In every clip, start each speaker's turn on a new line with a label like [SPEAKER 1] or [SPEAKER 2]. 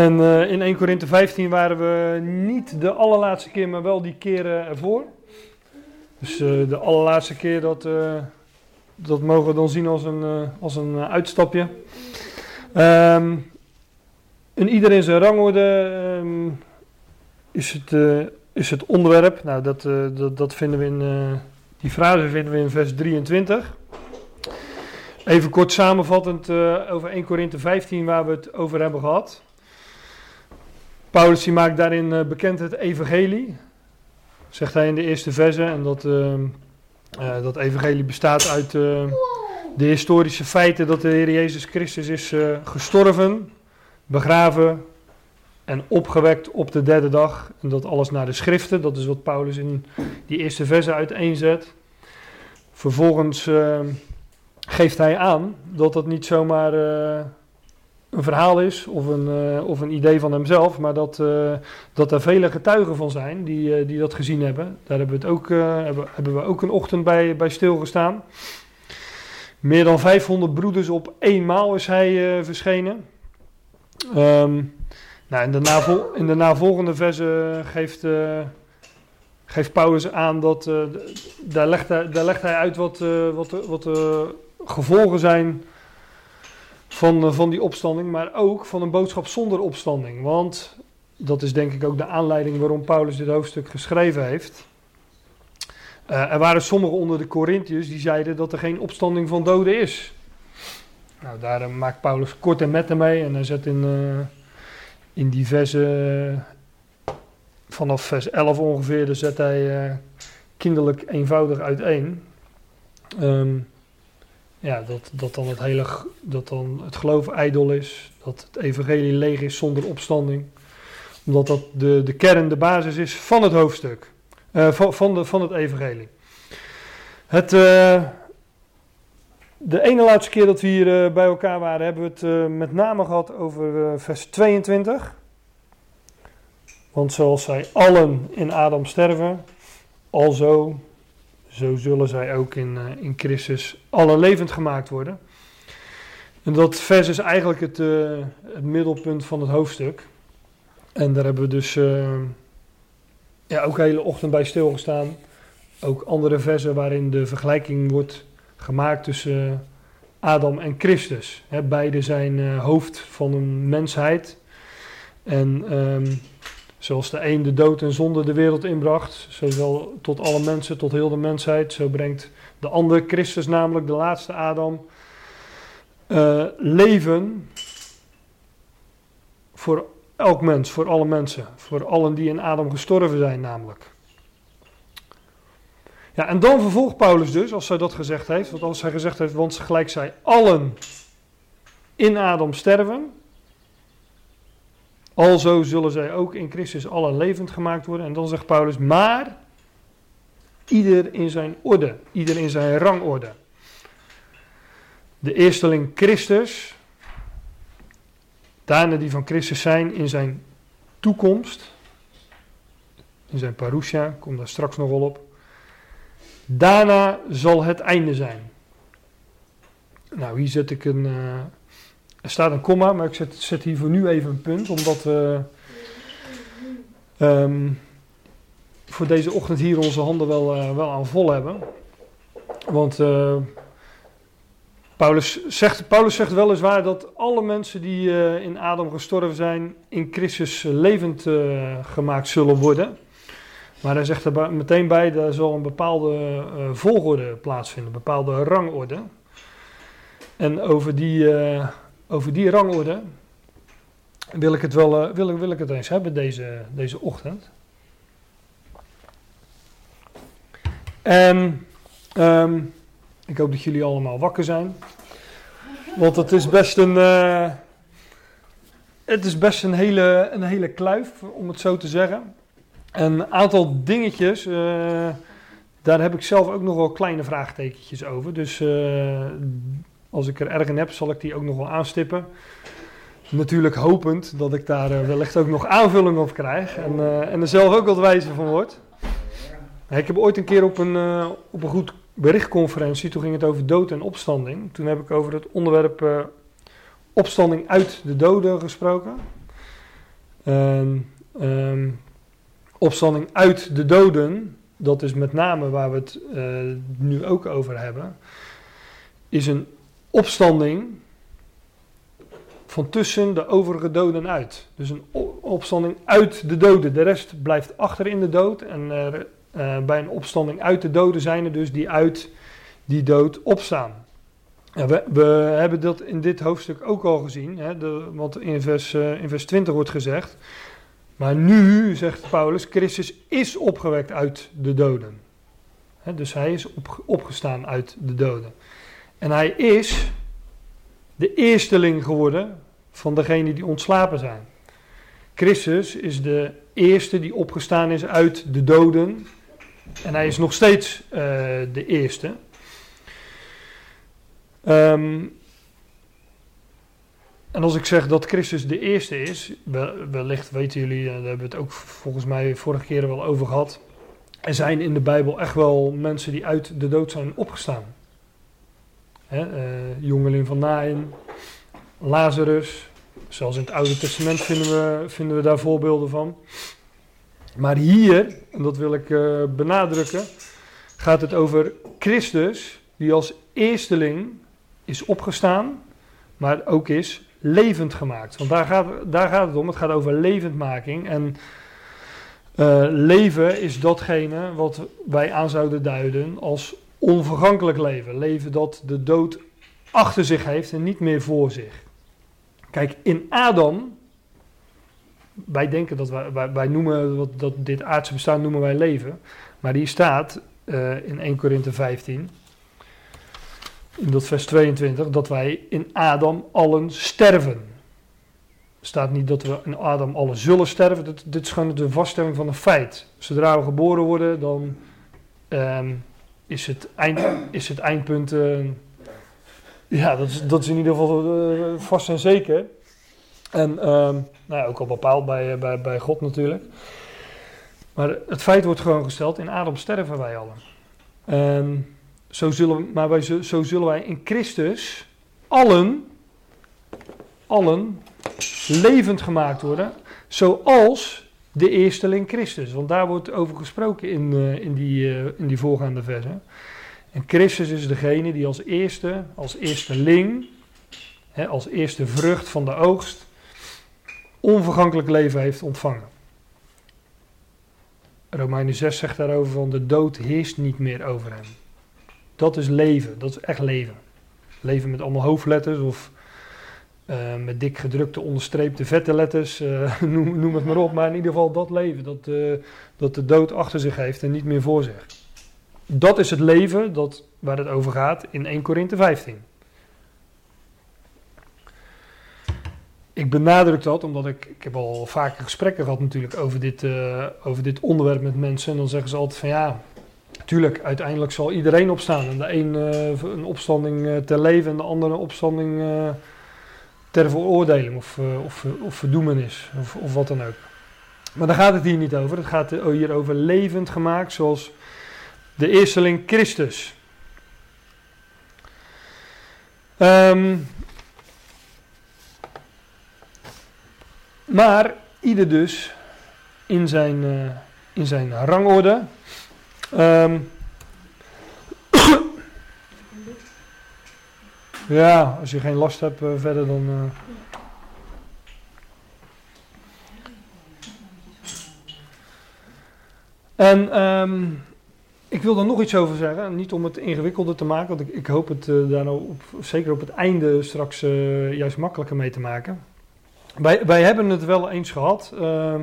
[SPEAKER 1] En eh, in 1 Korinthe 15 waren we niet de allerlaatste keer, maar wel die keren ervoor. Dus eh, de allerlaatste keer, dat, eh, dat mogen we dan zien als een, eh, als een eh, uitstapje. Ehm in iedereen zijn rangorde ehm, is, het, eh, is het onderwerp. Nou, dat, eh, dat, dat vinden we in, eh, die frase vinden we in vers 23. Even kort samenvattend eh, over 1 Korinthe 15 waar we het over hebben gehad. Paulus die maakt daarin eh, bekend het evangelie. Zegt hij in de eerste verse. En dat, ehm, eh, dat evangelie bestaat uit eh, de historische feiten dat de Heer Jezus Christus is gestorven, begraven en opgewekt op de derde dag. En dat alles naar de schriften. Dat is wat Paulus in die eerste verse uiteenzet. Vervolgens ehm, geeft hij aan dat dat niet zomaar een verhaal is of een, eh, of een idee van hemzelf, maar dat, eh, dat er vele getuigen van zijn die, eh, die dat gezien hebben. Daar hebben we, het ook, hebben, hebben ook een ochtend bij, bij stilgestaan. Meer dan 500 broeders op eenmaal is hij verschenen. Ehm, nou, in, de in de navolgende verse geeft, geeft Paulus aan dat. daar, legt hij, daar legt hij uit wat, wat, wat de gevolgen zijn van, eh, van die opstanding, maar ook van een boodschap zonder opstanding. Want dat is denk ik ook de aanleiding waarom Paulus dit hoofdstuk geschreven heeft. Eh, er waren sommigen onder de Corinthiërs die zeiden dat er geen opstanding van doden is. Nou, daar eh, maakt Paulus kort en met mee en hij zet in, in die verse, eh, vanaf vers 11 ongeveer, daar zet hij kinderlijk eenvoudig uiteen. Ehm, ja, dat, dat, dan het hele, dat dan het geloof ijdel is, dat het evangelie leeg is zonder opstanding. Omdat dat de, de kern, de basis is van het hoofdstuk, eh, van, van, de, van het evangelie. Het, eh, de ene laatste keer dat we hier eh, bij elkaar waren, hebben we het met name gehad over vers 22. Want zoals zij allen in Adam sterven, alzo, zo zullen zij ook in, eh, in Christus alle levend gemaakt worden. En dat vers is eigenlijk het, eh, het middelpunt van het hoofdstuk. En daar hebben we dus eh, ja, ook de hele ochtend bij stilgestaan. Ook andere versen waarin de vergelijking wordt gemaakt tussen Adam en Christus. Hè, beide zijn hoofd van een mensheid. En ehm, zoals de een de dood en zonde de wereld inbracht, zowel tot alle mensen, tot heel de mensheid, zo brengt de ander, Christus namelijk, de laatste Adam, eh, leven voor elk mens, voor alle mensen, voor allen die in Adam gestorven zijn namelijk. Ja, en dan vervolgt Paulus dus, als hij dat gezegd heeft, want als hij gezegd heeft, want gelijk zij allen in Adam sterven, alzo zullen zij ook in Christus allen levend gemaakt worden. En dan zegt Paulus, maar ieder in zijn orde, ieder in zijn rangorde. De eersteling Christus, daarna die van Christus zijn in zijn toekomst, in zijn parousia, kom daar straks nog wel op. Daarna zal het einde zijn. Nou, hier zet ik een. eh, er staat een komma, maar ik zet, zet hier voor nu even een punt, omdat we ehm, voor deze ochtend hier onze handen wel, eh, wel aan vol hebben. Want eh, Paulus, zegt, Paulus zegt weliswaar dat alle mensen die eh, in Adam gestorven zijn, in Christus levend eh, gemaakt zullen worden. Maar hij zegt er meteen bij, er zal een bepaalde eh, volgorde plaatsvinden, een bepaalde rangorde. En over die, eh, over die rangorde wil ik het wel eh, wil, wil ik het eens hebben deze, deze ochtend. En ehm, ik hoop dat jullie allemaal wakker zijn. Want het is best een, eh, het is best een hele, een hele kluif, om het zo te zeggen. Een aantal dingetjes, eh, daar heb ik zelf ook nog wel kleine vraagtekentjes over. Dus als ik er erg in heb, zal ik die ook nog wel aanstippen. Natuurlijk hopend dat ik daar eh, wellicht ook nog aanvulling op krijg en, eh, en er zelf ook wat wijzer van word. Ik heb ooit een keer op een, eh, op een goed berichtconferentie, toen ging het over dood en opstanding. Toen heb ik over het onderwerp opstanding uit de doden gesproken. En, ehm, opstanding uit de doden, dat is met name waar we het nu ook over hebben, is een opstanding van tussen de overige doden uit. Dus een opstanding uit de doden. De rest blijft achter in de dood. En uh, bij een opstanding uit de doden zijn er dus die uit die dood opstaan. We, we, hebben dat in dit hoofdstuk ook al gezien, hè, want in vers, uh, vers 20 wordt gezegd. Maar nu, zegt Paulus, Christus is opgewekt uit de doden. Hè, dus hij is op, opgestaan uit de doden. En hij is de eersteling geworden van degenen die ontslapen zijn. Christus is de eerste die opgestaan is uit de doden. En hij is nog steeds uh, de eerste. Um, en als ik zeg dat Christus de eerste is, wellicht weten jullie, daar hebben we het ook volgens mij vorige keer wel over gehad. Er zijn in de Bijbel echt wel mensen die uit de dood zijn opgestaan. Uh, jongeling van Nain, Lazarus. Zelfs in het Oude Testament vinden we, vinden we daar voorbeelden van. Maar hier, en dat wil ik uh, benadrukken, gaat het over Christus, die als eersteling is opgestaan, maar ook is levend gemaakt. Want daar gaat, daar gaat het om. Het gaat over levendmaking. En uh, leven is datgene wat wij aan zouden duiden als onvergankelijk leven. Leven dat de dood achter zich heeft en niet meer voor zich. Kijk, in Adam, wij denken dat wij, wij, noemen dat, dat dit aardse bestaan noemen wij leven. Maar die staat uh, in 1 Korinthe 15 in dat vers 22, dat wij in Adam allen sterven. Er staat niet dat we in Adam allen zullen sterven. Dit, is gewoon de vaststelling van een feit. Zodra we geboren worden, dan um, is, het eind, is het eindpunt. Ja, dat is, dat is in ieder geval uh, vast en zeker. En um, nou ja, ook al bepaald bij, bij, bij God natuurlijk. Maar het feit wordt gewoon gesteld: in Adam sterven wij allen. En zo zullen, maar wij, zo zullen wij in Christus allen, allen levend gemaakt worden, zoals de eersteling Christus. Want daar wordt over gesproken in, uh, in, die, uh, in die voorgaande versen. En Christus is degene die als eerste, als eersteling, hè, als eerste vrucht van de oogst, onvergankelijk leven heeft ontvangen. Romeinen 6 zegt daarover van de dood heerst niet meer over hem. Dat is leven. Dat is echt leven. Leven met allemaal hoofdletters of uh, met dik gedrukte onderstreepte vette letters. Uh, noem, noem, het maar op. Maar in ieder geval dat leven. Dat, uh, dat de dood achter zich heeft en niet meer voor zich. Dat is het leven dat, waar het over gaat in 1 Korinthe 15. Ik benadruk dat omdat ik, ik heb al vaker gesprekken gehad natuurlijk over dit, over dit onderwerp met mensen. En dan zeggen ze altijd van ja, Tuurlijk, uiteindelijk zal iedereen opstaan. En de een een opstanding uh, ter leven en de andere een opstanding ter veroordeling of, of, of verdoemenis of, of wat dan ook. Maar daar gaat het hier niet over. Het gaat hier over levend gemaakt zoals de eersteling Christus. Um, maar ieder dus in zijn, in zijn rangorde. Um, ja, als je geen last hebt uh, verder dan. Uh... En um, ik wil er nog iets over zeggen. Niet om het ingewikkelder te maken, want ik, ik hoop het uh, daar nou op, zeker op het einde straks juist makkelijker mee te maken. Wij, wij hebben het wel eens gehad ehm,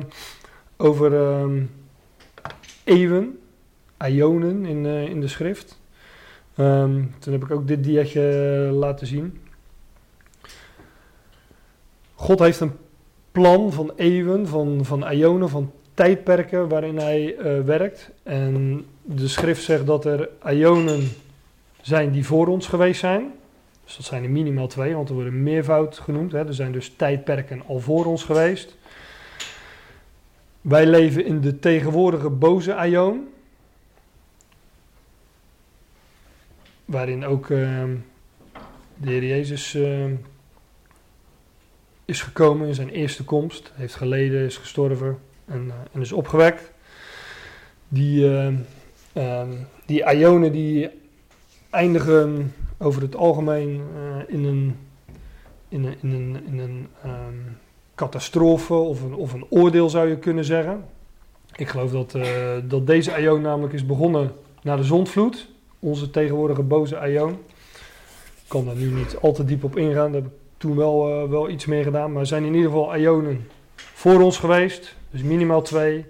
[SPEAKER 1] over eeuwen ionen in, in de schrift. Um, toen heb ik ook dit diaatje eh, laten zien. God heeft een plan van eeuwen, van, van ionen, van tijdperken waarin hij uh, werkt. En de schrift zegt dat er ionen zijn die voor ons geweest zijn. Dus dat zijn er minimaal twee, want er worden meervoud genoemd. Hè. Er zijn dus tijdperken al voor ons geweest. Wij leven in de tegenwoordige boze aion. Waarin ook uh, de Heer Jezus uh, is gekomen in zijn eerste komst, heeft geleden, is gestorven en, uh, en is opgewekt. Die, uh, die ionen die eindigen over het algemeen in een, in een, in een, in een catastrofe of een, of een oordeel zou je kunnen zeggen. Ik geloof dat, dat deze ion namelijk is begonnen na de zondvloed, onze tegenwoordige boze ion. Ik kan daar nu niet al te diep op ingaan, daar heb ik toen wel, uh, wel iets meer gedaan. Maar er zijn in ieder geval ionen voor ons geweest, dus minimaal twee.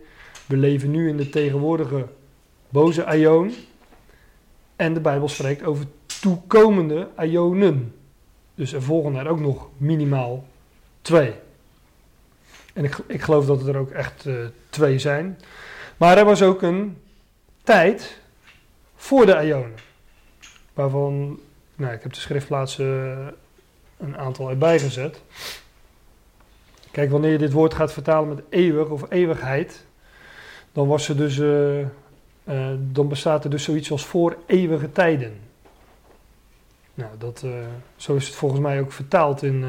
[SPEAKER 1] We leven nu in de tegenwoordige boze ion. En de Bijbel spreekt over toekomende ionen. Dus er volgen er ook nog minimaal twee. En ik, ik geloof dat er ook echt uh, twee zijn. Maar er was ook een tijd voor de ionen. Waarvan, nou, ik heb de schriftplaatsen een aantal erbij gezet. Kijk, wanneer je dit woord gaat vertalen met eeuwig of eeuwigheid, dan, was er dus, uh, uh, dan bestaat er dus zoiets als voor eeuwige tijden. Nou, dat, zo is het volgens mij ook vertaald in,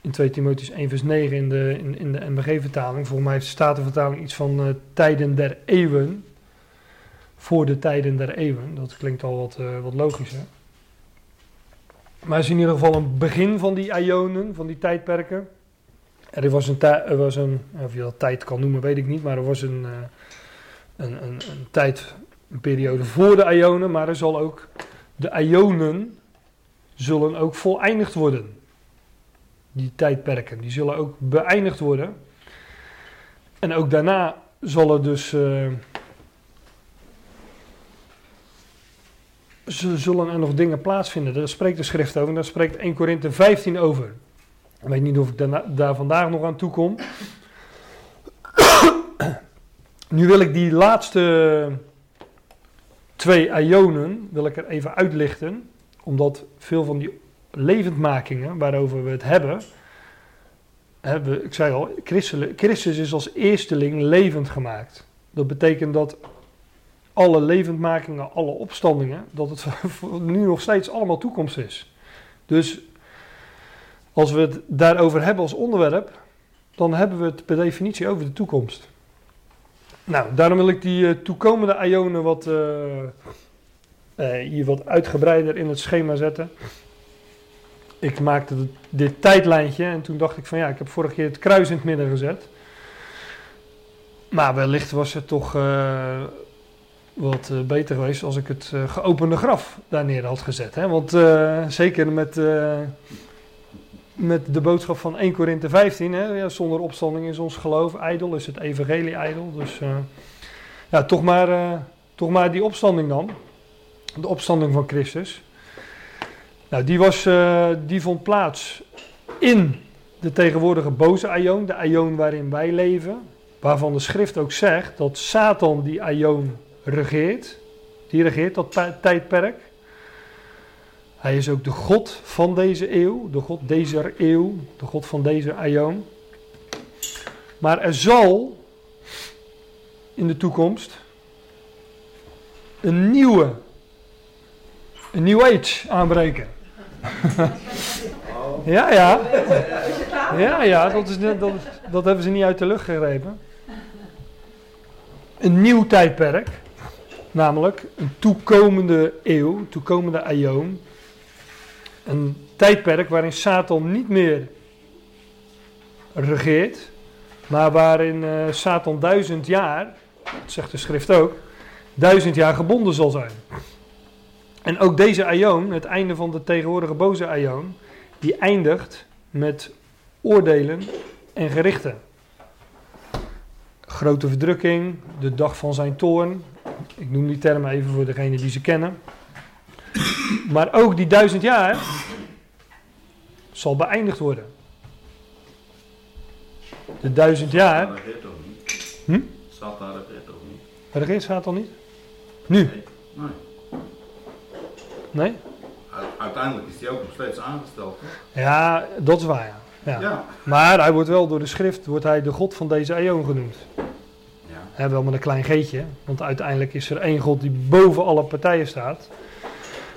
[SPEAKER 1] in 2 Timotheus 1 vers 9 in de, in, in de MBG-vertaling. Volgens mij heeft de Statenvertaling iets van tijden der eeuwen voor de tijden der eeuwen. Dat klinkt al wat, uh, wat logischer. Maar het is in ieder geval een begin van die ionen, van die tijdperken. Er was een, er was een of je dat tijd kan noemen, weet ik niet, maar er was een, uh, een, een, een, tijd, een periode voor de ionen, maar er zal ook, de ionen zullen ook voleindigd worden. Die tijdperken, die zullen ook beëindigd worden. En ook daarna zal er dus... Uh, zullen er nog dingen plaatsvinden. Daar spreekt de schrift over. Daar spreekt 1 Korinthe 15 over. Ik weet niet of ik daar, vandaag nog aan toe kom. nu wil ik die laatste twee ionen wil ik er even uitlichten. Omdat veel van die levendmakingen waarover we het hebben... hebben ik zei al, Christus is als eersteling levend gemaakt. Dat betekent dat alle levendmakingen, alle opstandingen, dat het nu nog steeds allemaal toekomst is. Dus als we het daarover hebben als onderwerp, dan hebben we het per definitie over de toekomst. Nou, daarom wil ik die uh, toekomende ionen wat, uh, uh, hier wat uitgebreider in het schema zetten. Ik maakte dit tijdlijntje en toen dacht ik van ja, ik heb vorige keer het kruis in het midden gezet. Maar wellicht was het toch wat uh, beter geweest als ik het uh, geopende graf daar neer had gezet. Hè? Want uh, zeker met, met de boodschap van 1 Korinthe 15, hè? Ja, zonder opstanding is ons geloof ijdel, is het evangelie ijdel. Dus ja, toch maar, toch maar die opstanding dan. De opstanding van Christus. Nou, die, was, die vond plaats in de tegenwoordige boze aion, de aion waarin wij leven. Waarvan de schrift ook zegt dat Satan die aion regeert. Die regeert dat tijdperk. Hij is ook de God van deze eeuw, de God deze eeuw, de God van deze aion. Maar er zal in de toekomst een nieuwe, een new age aanbreken. ja, ja. Ja, ja, dat, is dat, dat hebben ze niet uit de lucht gegrepen. Een nieuw tijdperk. Namelijk een toekomende eeuw, toekomende aion. Een tijdperk waarin Satan niet meer regeert, maar waarin uh, Satan duizend jaar, dat zegt de schrift ook, duizend jaar gebonden zal zijn. En ook deze aion, het einde van de tegenwoordige boze aion, die eindigt met oordelen en gerichten. Grote verdrukking, de dag van zijn toorn, ik noem die termen even voor degene die ze kennen. Maar ook die duizend jaar zal beëindigd worden. De duizend jaar. Hm?
[SPEAKER 2] Satan regeert toch niet?
[SPEAKER 1] Regeert Satan niet? Nu?
[SPEAKER 2] Nee. nee.
[SPEAKER 1] Nee?
[SPEAKER 2] Uiteindelijk is hij ook nog steeds aangesteld. Hè?
[SPEAKER 1] Ja, dat is waar. Ja. Ja.
[SPEAKER 2] Ja.
[SPEAKER 1] Maar hij wordt wel door de schrift wordt hij de God van deze eeuw genoemd.
[SPEAKER 2] Ja.
[SPEAKER 1] wel met een klein geetje, want uiteindelijk is er één God die boven alle partijen staat.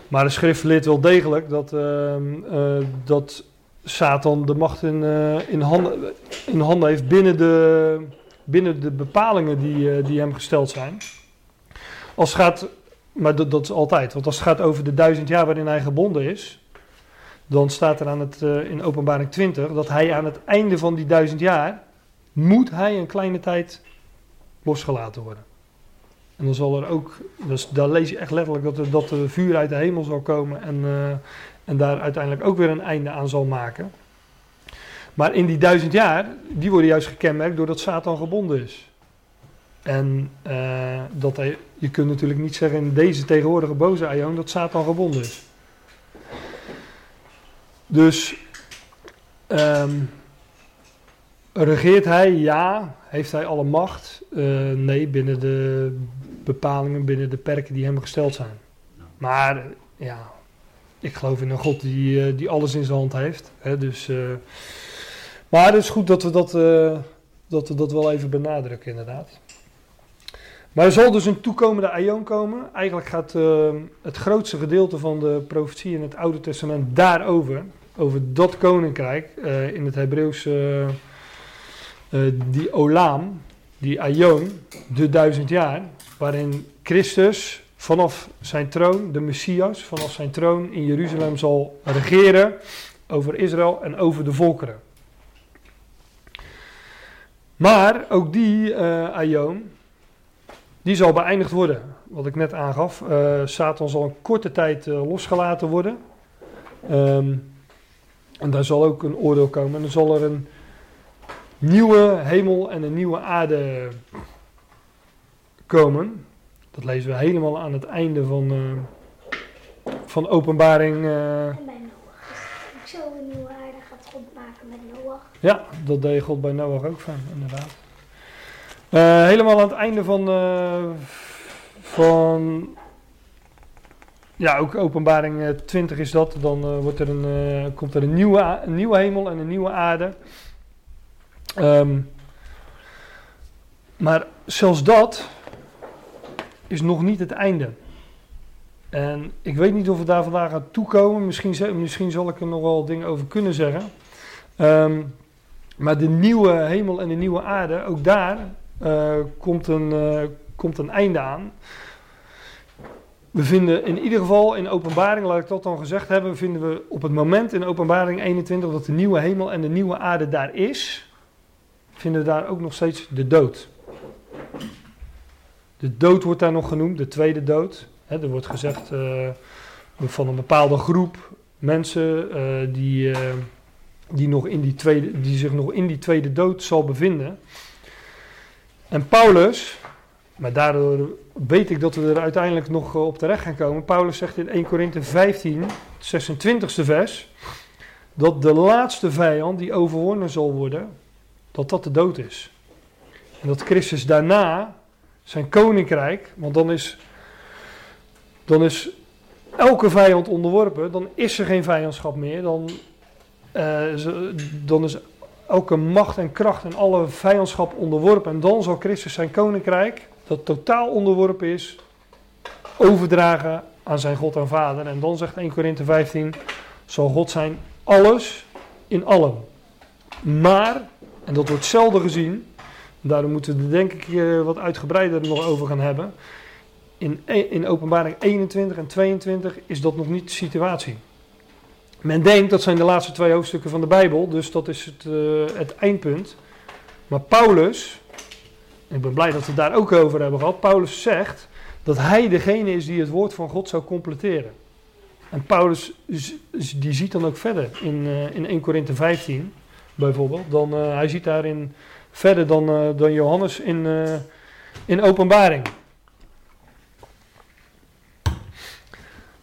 [SPEAKER 1] Maar de schrift leert wel degelijk dat, uh, uh, dat Satan de macht in, uh, in, handen, in handen heeft binnen de, binnen de bepalingen die, uh, die hem gesteld zijn. Als het gaat, maar dat, dat, is altijd, want als het gaat over de duizend jaar waarin hij gebonden is, dan staat er aan het, in openbaring 20 dat hij aan het einde van die duizend jaar, moet hij een kleine tijd losgelaten worden. En dan zal er ook, dus daar lees je echt letterlijk dat er, dat er vuur uit de hemel zal komen en, uh, en daar uiteindelijk ook weer een einde aan zal maken. Maar in die duizend jaar, die worden juist gekenmerkt doordat Satan gebonden is. En uh, dat hij, je kunt natuurlijk niet zeggen in deze tegenwoordige boze aion dat Satan gebonden is. Dus um, regeert hij? Ja. Heeft hij alle macht? Uh, nee, binnen de bepalingen, binnen de perken die hem gesteld zijn. Maar ja, ik geloof in een God die, uh, die alles in zijn hand heeft. Hè, dus, uh, maar het is goed dat we dat, dat we dat wel even benadrukken, inderdaad. Maar er zal dus een toekomende aion komen. Eigenlijk gaat het grootste gedeelte van de profetie in het Oude Testament daarover. Over dat koninkrijk in het Hebreeuws. Uh, die Olam, die Aion, de duizend jaar, waarin Christus vanaf zijn troon, de Messias, vanaf zijn troon in Jeruzalem zal regeren over Israël en over de volkeren. Maar ook die uh, die zal beëindigd worden. Wat ik net aangaf, uh, Satan zal een korte tijd losgelaten worden. Um, en daar zal ook een oordeel komen. En dan zal er een nieuwe hemel en een nieuwe aarde komen. Dat lezen we helemaal aan het einde van, uh, van openbaring. Uh,
[SPEAKER 3] en bij Noach. Ook zo een nieuwe aarde gaat God maken met Noach.
[SPEAKER 1] Ja, dat deed God bij Noach ook van, inderdaad. Uh, helemaal aan het einde van, van ja, ook openbaring 20 is dat. Dan wordt er een, komt er een nieuwe, een nieuwe hemel en een nieuwe aarde. Um, maar zelfs dat is nog niet het einde. En ik weet niet of we daar vandaag aan toekomen. Misschien, misschien zal ik er nog wel dingen over kunnen zeggen. Um, maar de nieuwe hemel en de nieuwe aarde, ook daar uh, komt, een, uh, komt een einde aan. We vinden in ieder geval in openbaring, laat ik dat dan gezegd hebben, vinden we op het moment in openbaring 21 dat de nieuwe hemel en de nieuwe aarde daar is vinden daar ook nog steeds de dood. De dood wordt daar nog genoemd, de tweede dood. Er wordt gezegd uh, van een bepaalde groep mensen uh, die, uh, die, nog in die, tweede, die zich nog in die tweede dood zal bevinden. En Paulus, maar daardoor weet ik dat we er uiteindelijk nog op terecht gaan komen. Paulus zegt in 1 Korinthe 15, 26e vers, dat de laatste vijand die overwonnen zal worden, dat dat de dood is. En dat Christus daarna zijn koninkrijk, want dan is, dan is elke vijand onderworpen, dan is er geen vijandschap meer, dan, uh, dan is elke macht en kracht en alle vijandschap onderworpen. En dan zal Christus zijn koninkrijk, dat totaal onderworpen is, overdragen aan zijn God en Vader. En dan zegt 1 Korinthe 15, zal God zijn alles in allen. Maar en dat wordt zelden gezien. Daarom moeten we er denk ik uh, wat uitgebreider nog over gaan hebben. In, e- in openbaring 21 en 22 is dat nog niet de situatie. Men denkt dat zijn de laatste twee hoofdstukken van de Bijbel, dus dat is het, uh, het eindpunt. Maar Paulus, en ik ben blij dat we het daar ook over hebben gehad, Paulus zegt dat hij degene is die het woord van God zou completeren. En Paulus die ziet dan ook verder in, uh, in 1 Korinthe 15 bijvoorbeeld. Dan, uh, hij ziet daarin verder dan, uh, dan Johannes in, uh, in openbaring.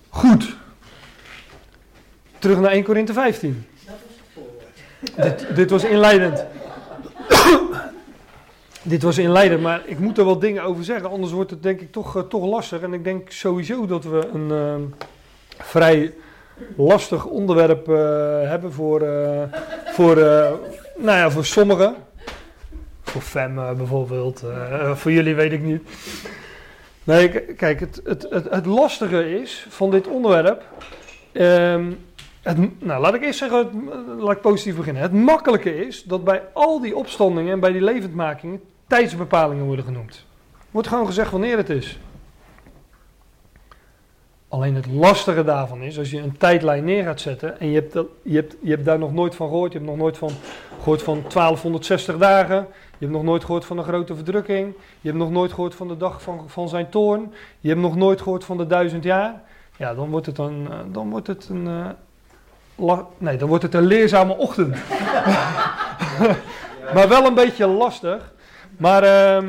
[SPEAKER 1] Goed. Terug naar 1 Korinthe 15. dit, dit was inleidend. dit was inleidend, maar ik moet er wat dingen over zeggen. Anders wordt het denk ik toch, toch lastig. En ik denk sowieso dat we een vrij lastig onderwerp uh, hebben voor, uh, voor, uh, nou ja, voor sommigen. Voor Fem bijvoorbeeld. voor jullie weet ik niet. Nee, kijk, het, het, het, het, lastige is van dit onderwerp. Um, Het, nou, laat ik eerst zeggen, laat ik positief beginnen. Het makkelijke is dat bij al die opstandingen en bij die levendmakingen tijdsbepalingen worden genoemd. Wordt gewoon gezegd wanneer het is. Alleen het lastige daarvan is, als je een tijdlijn neer gaat zetten en je hebt, je hebt, je hebt daar nog nooit van gehoord, je hebt nog nooit van gehoord van 1260 dagen, je hebt nog nooit gehoord van een grote verdrukking, je hebt nog nooit gehoord van de dag van, van zijn toorn, je hebt nog nooit gehoord van de duizend jaar, ja, dan wordt het een, eh, dan wordt het een, la, nee, dan wordt het een leerzame ochtend. maar wel een beetje lastig. Maar uh,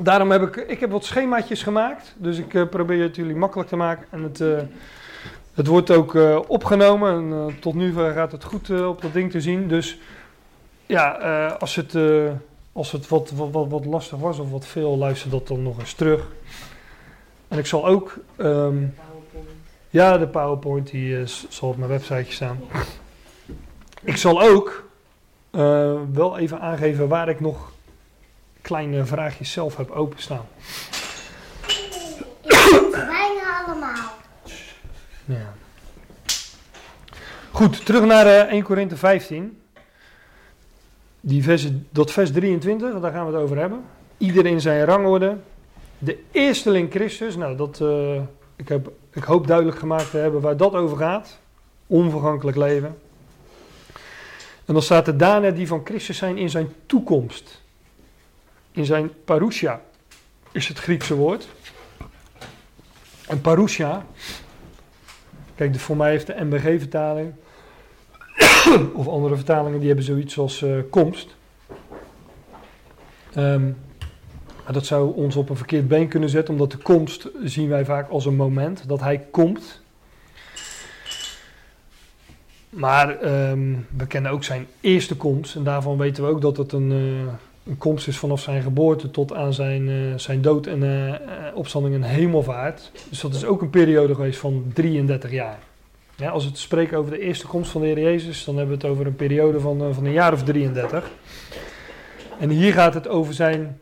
[SPEAKER 1] daarom heb ik, ik heb wat schemaatjes gemaakt. Dus ik uh, probeer het jullie makkelijk te maken. En het, uh, het wordt ook uh, opgenomen. En tot nu gaat het goed op dat ding te zien. Dus ja, als het, als het wat, wat, wat, lastig was of wat veel, luister dat dan nog eens terug. En ik zal ook... Um, ja, de PowerPoint die zal op mijn website staan. Ik zal ook wel even aangeven waar ik nog kleine vraagjes zelf heb openstaan.
[SPEAKER 3] Bijna allemaal.
[SPEAKER 1] Ja. Goed, terug naar uh, 1 Korinthe 15. Die vers, dat vers 23, daar gaan we het over hebben. Ieder in zijn rangorde. De eersteling Christus, nou dat, uh, ik, heb, ik hoop duidelijk gemaakt te hebben waar dat over gaat. Onvergankelijk leven. En dan staat er daarna die van Christus zijn in zijn toekomst in zijn parousia is het Griekse woord. En parousia, kijk, de, voor mij heeft de MBG-vertaling, of andere vertalingen, die hebben zoiets als uh, komst. Maar dat zou ons op een verkeerd been kunnen zetten, omdat de komst zien wij vaak als een moment, dat hij komt. Maar um, we kennen ook zijn eerste komst en daarvan weten we ook dat het een, uh, een komst is vanaf zijn geboorte tot aan zijn, uh, zijn dood en uh, opstanding en hemelvaart. Dus dat is ook een periode geweest van 33 jaar. Ja, als we het spreken over de eerste komst van de Heer Jezus, dan hebben we het over een periode van, van een jaar of 33. En hier gaat het over zijn,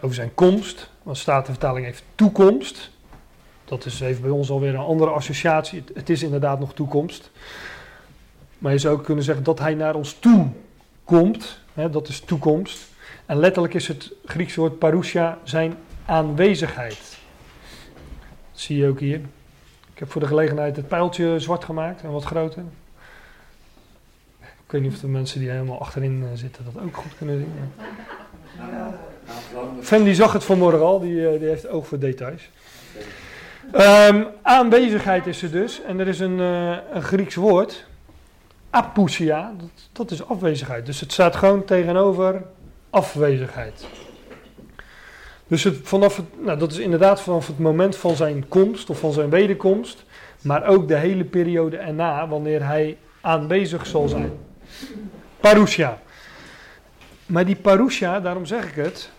[SPEAKER 1] over zijn komst. Want Statenvertaling heeft toekomst. Dat is even bij ons alweer een andere associatie. Het is inderdaad nog toekomst. Maar je zou ook kunnen zeggen dat hij naar ons toe komt. Dat is toekomst. En letterlijk is het Griekse woord parousia zijn aanwezigheid. Dat zie je ook hier. Ik heb voor de gelegenheid het pijltje zwart gemaakt en wat groter. Ik weet niet of de mensen die helemaal achterin zitten dat ook goed kunnen zien. Fan die zag het vanmorgen al, die, die heeft oog voor details. Um, aanwezigheid is er dus. En er is een, uh, een Grieks woord. Apousia, dat, is afwezigheid. Dus het staat gewoon tegenover afwezigheid. Dus het, vanaf het, nou, dat is inderdaad vanaf het moment van zijn komst of van zijn wederkomst, maar ook de hele periode erna, wanneer hij aanwezig zal zijn. Parousia. Maar die parousia, daarom zeg ik het,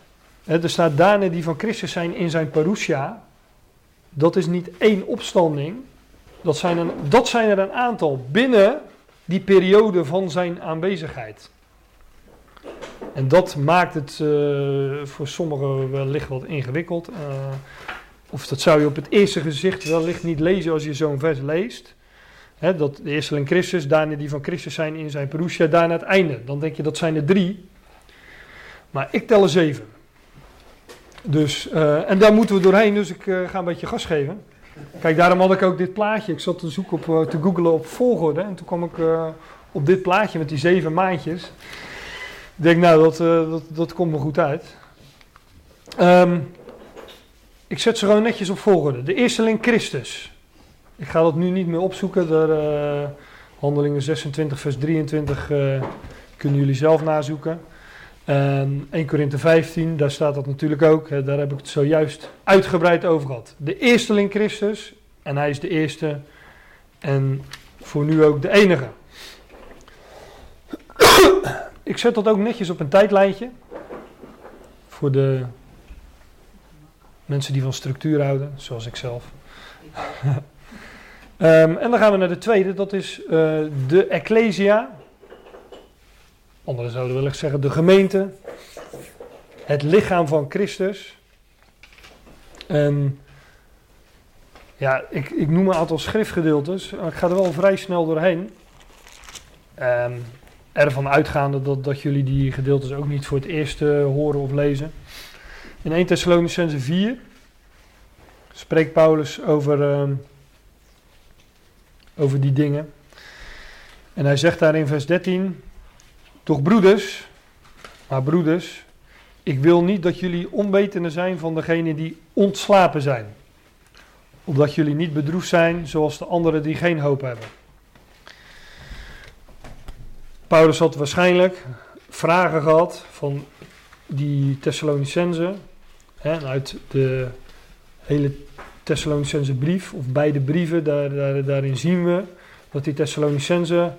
[SPEAKER 1] hè, er staat daarna die van Christus zijn in zijn parousia, dat is niet één opstanding, dat zijn, dat zijn er een aantal binnen die periode van zijn aanwezigheid. En dat maakt het uh, voor sommigen wellicht wat ingewikkeld. Uh, of dat zou je op het eerste gezicht wellicht niet lezen als je zo'n vers leest. He, dat de eerste in Christus, daarna die van Christus zijn in zijn Perusia, daarna het einde. Dan denk je dat zijn er drie. Maar ik tel er zeven. Dus, uh, en daar moeten we doorheen, dus ik ga een beetje gas geven. Kijk, daarom had ik ook dit plaatje. Ik zat te zoeken op, uh, te googlen op volgorde. En toen kwam ik uh, op dit plaatje met die zeven maandjes. Ik denk, nou, dat, uh, dat, dat komt me goed uit. Um, ik zet ze gewoon netjes op volgorde. De eersteling Christus. Ik ga dat nu niet meer opzoeken. Daar, handelingen 26 vers 23 kunnen jullie zelf nazoeken. En 1 Korinthe 15, daar staat dat natuurlijk ook. Daar heb ik het zojuist uitgebreid over gehad. De eersteling Christus, en hij is de eerste en voor nu ook de enige. ik zet dat ook netjes op een tijdlijntje. Voor de mensen die van structuur houden, zoals ik zelf. um, en dan gaan we naar de tweede, dat is uh, de Ecclesia. Anderen zouden wellicht zeggen de gemeente. Het lichaam van Christus. En Ja, ik, ik noem een aantal schriftgedeeltes. Ik ga er wel vrij snel doorheen. Ehm, ervan uitgaande dat, dat jullie die gedeeltes ook niet voor het eerst eh, horen of lezen. In 1 Thessalonicense 4 spreekt Paulus over, ehm, over die dingen. En hij zegt daar in vers 13: Toch broeders, maar broeders, ik wil niet dat jullie onwetende zijn van degenen die ontslapen zijn. Opdat jullie niet bedroefd zijn zoals de anderen die geen hoop hebben. Paulus had waarschijnlijk vragen gehad van die Thessalonicenzen. uit de hele Thessalonicense brief, of beide brieven, daar, daar, daarin zien we dat die Thessalonicenzen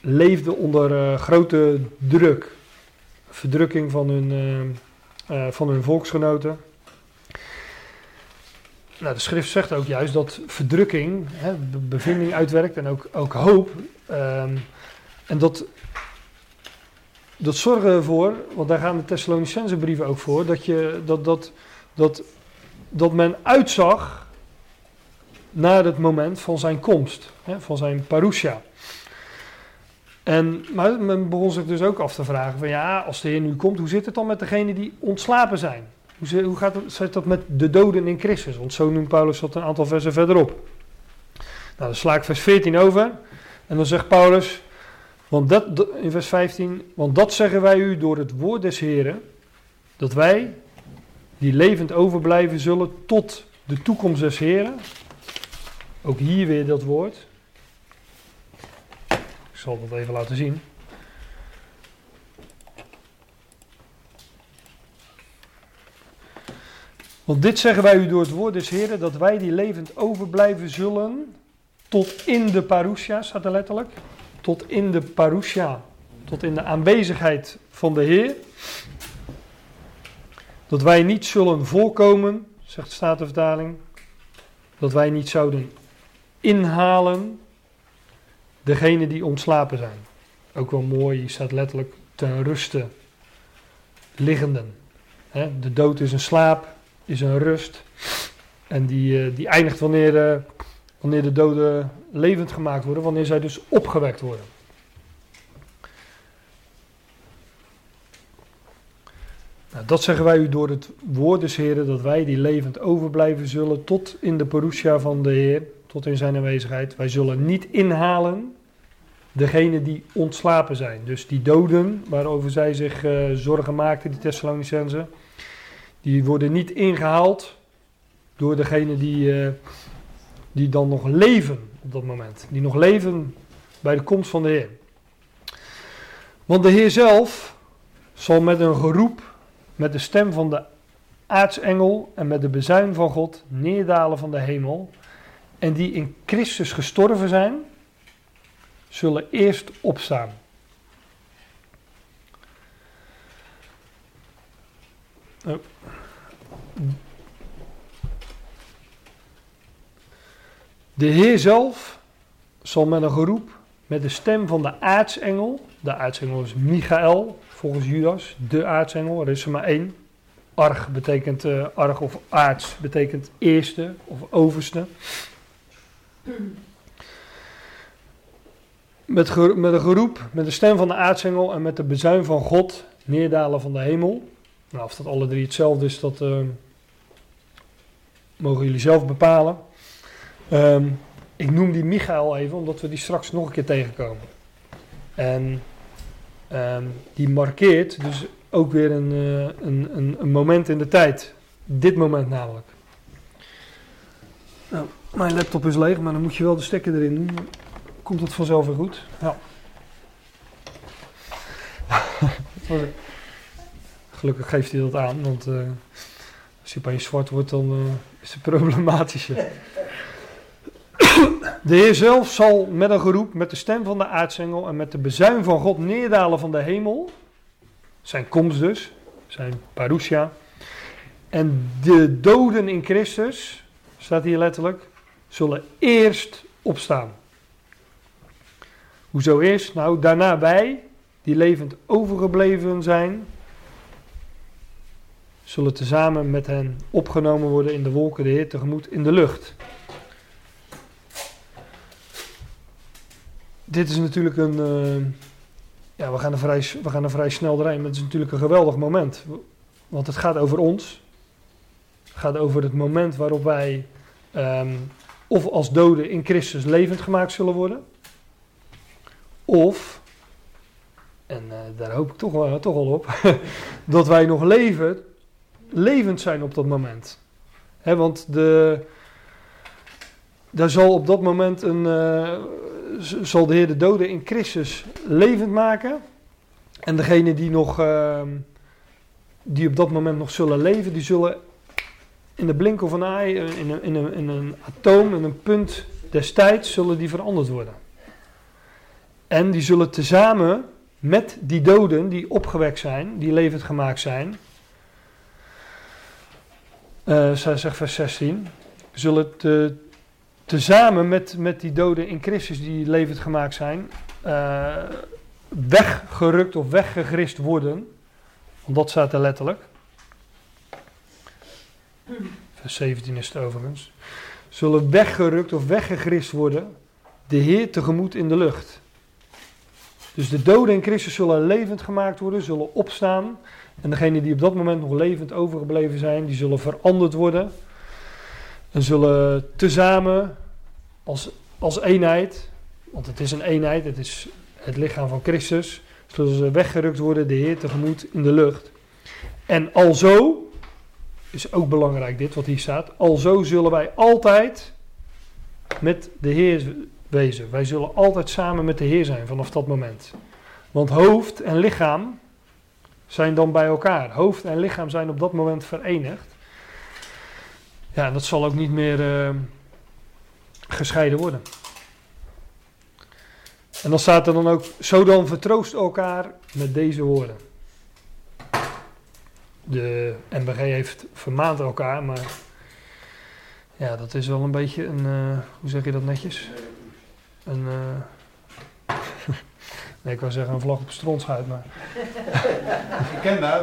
[SPEAKER 1] leefden onder uh, grote druk. Verdrukking van hun, uh, uh, van hun volksgenoten. Nou, de schrift zegt ook juist dat verdrukking hè, bevinding uitwerkt en ook, ook hoop. Um, en dat, dat zorgen ervoor, want daar gaan de Thessalonicense brieven ook voor, dat, je, dat, dat, dat, dat men uitzag naar het moment van zijn komst, hè, van zijn parousia. En, maar men begon zich dus ook af te vragen van ja, als de Heer nu komt, hoe zit het dan met degenen die ontslapen zijn? Hoe, hoe gaat het, dat met de doden in Christus? Want zo noemt Paulus dat een aantal versen verderop. Nou, dan sla ik vers 14 over. En dan zegt Paulus, want dat, in vers 15, want dat zeggen wij u door het woord des Heren, dat wij, die levend overblijven zullen tot de toekomst des Heren, ook hier weer dat woord, zal dat even laten zien. Want dit zeggen wij u door het woord des Heren, dat wij die levend overblijven zullen tot in de parousia, staat er letterlijk tot in de parousia, tot in de aanwezigheid van de Heer. Dat wij niet zullen voorkomen, zegt de Statenvertaling, dat wij niet zouden inhalen degene die ontslapen zijn. Ook wel mooi, hier staat letterlijk ten ruste liggenden. De dood is een slaap, is een rust. En die, eh, die eindigt wanneer, eh, wanneer de doden levend gemaakt worden, wanneer zij dus opgewekt worden. Nou, dat zeggen wij u door het woord des Heren, dat wij die levend overblijven zullen tot in de parousia van de Heer, tot in zijn aanwezigheid. Wij zullen niet inhalen degene die ontslapen zijn. Dus die doden, waarover zij zich uh, zorgen maakten, die Thessalonicenzen, die worden niet ingehaald door degene die, uh, die dan nog leven op dat moment. Die nog leven bij de komst van de Heer. Want de Heer zelf zal met een geroep, met de stem van de aartsengel en met de bezuin van God neerdalen van de hemel. En die in Christus gestorven zijn, zullen eerst opstaan. Oh. De Heer zelf zal met een geroep, met de stem van de aartsengel, de aartsengel is Michael, volgens Judas, de aartsengel, er is er maar één. Arg betekent, uh, arg of aarts betekent eerste of overste. Met, met een geroep, met de stem van de aartsengel en met de bezuin van God neerdalen van de hemel. Nou, of dat alle drie hetzelfde is, dat uh, mogen jullie zelf bepalen. Um, ik noem die Michael even, omdat we die straks nog een keer tegenkomen. En um, die markeert dus ook weer een, uh, een, een, een, moment in de tijd. Dit moment namelijk. Nou, mijn laptop is leeg, maar dan moet je wel de stekker erin doen. Komt het vanzelf weer goed. Ja. Gelukkig geeft hij dat aan, want uh, als je opeens zwart wordt, dan uh, is het problematisch. De Heer zelf zal met een geroep, met de stem van de aartsengel en met de bezuin van God neerdalen van de hemel. Zijn komst dus, zijn parousia. En de doden in Christus, staat hier letterlijk, zullen eerst opstaan. Hoezo eerst? Nou, daarna wij, die levend overgebleven zijn, zullen tezamen met hen opgenomen worden in de wolken de Heer tegemoet in de lucht. Dit is natuurlijk een. Uh, ja, we gaan, er vrij, we gaan er vrij snel doorheen, maar het is natuurlijk een geweldig moment. Want het gaat over ons. Het gaat over het moment waarop wij. Um, of als doden in Christus levend gemaakt zullen worden. Of, en uh, daar hoop ik toch wel, toch op, dat wij nog leven, levend zijn op dat moment. He, want de, daar zal op dat moment een, uh, zal de Heer de doden in Christus levend maken. En degene die, nog, uh, die op dat moment nog zullen leven, die zullen in de blinken van een ei, in een, in, een, in een atoom, in een punt destijds, zullen die veranderd worden. En die zullen tezamen met die doden die opgewekt zijn, die levend gemaakt zijn, uh, zegt vers 16, zullen te, tezamen met, met die doden in Christus die levend gemaakt zijn, uh, weggerukt of weggegrist worden. Want dat staat er letterlijk. Vers 17 is het overigens. Zullen weggerukt of weggegrist worden, de Heer tegemoet in de lucht. Dus de doden in Christus zullen levend gemaakt worden, zullen opstaan. En degenen die op dat moment nog levend overgebleven zijn, die zullen veranderd worden. En zullen tezamen als, als eenheid, want het is een eenheid, het is het lichaam van Christus, zullen ze weggerukt worden, de Heer tegemoet in de lucht. En alzo, is ook belangrijk dit wat hier staat, alzo zullen wij altijd met de Heer wezen. Wij zullen altijd samen met de Heer zijn vanaf dat moment. Want hoofd en lichaam zijn dan bij elkaar. Hoofd en lichaam zijn op dat moment verenigd. Ja, dat zal ook niet meer uh, gescheiden worden. En dan staat er dan ook, zo dan vertroost elkaar met deze woorden. De MBG heeft vermaand elkaar, maar ja, dat is wel een beetje een, uh, hoe zeg je dat netjes? Een, uh, nee, ik wou zeggen een vlag op stronschuit, maar...
[SPEAKER 2] Ik ken dat.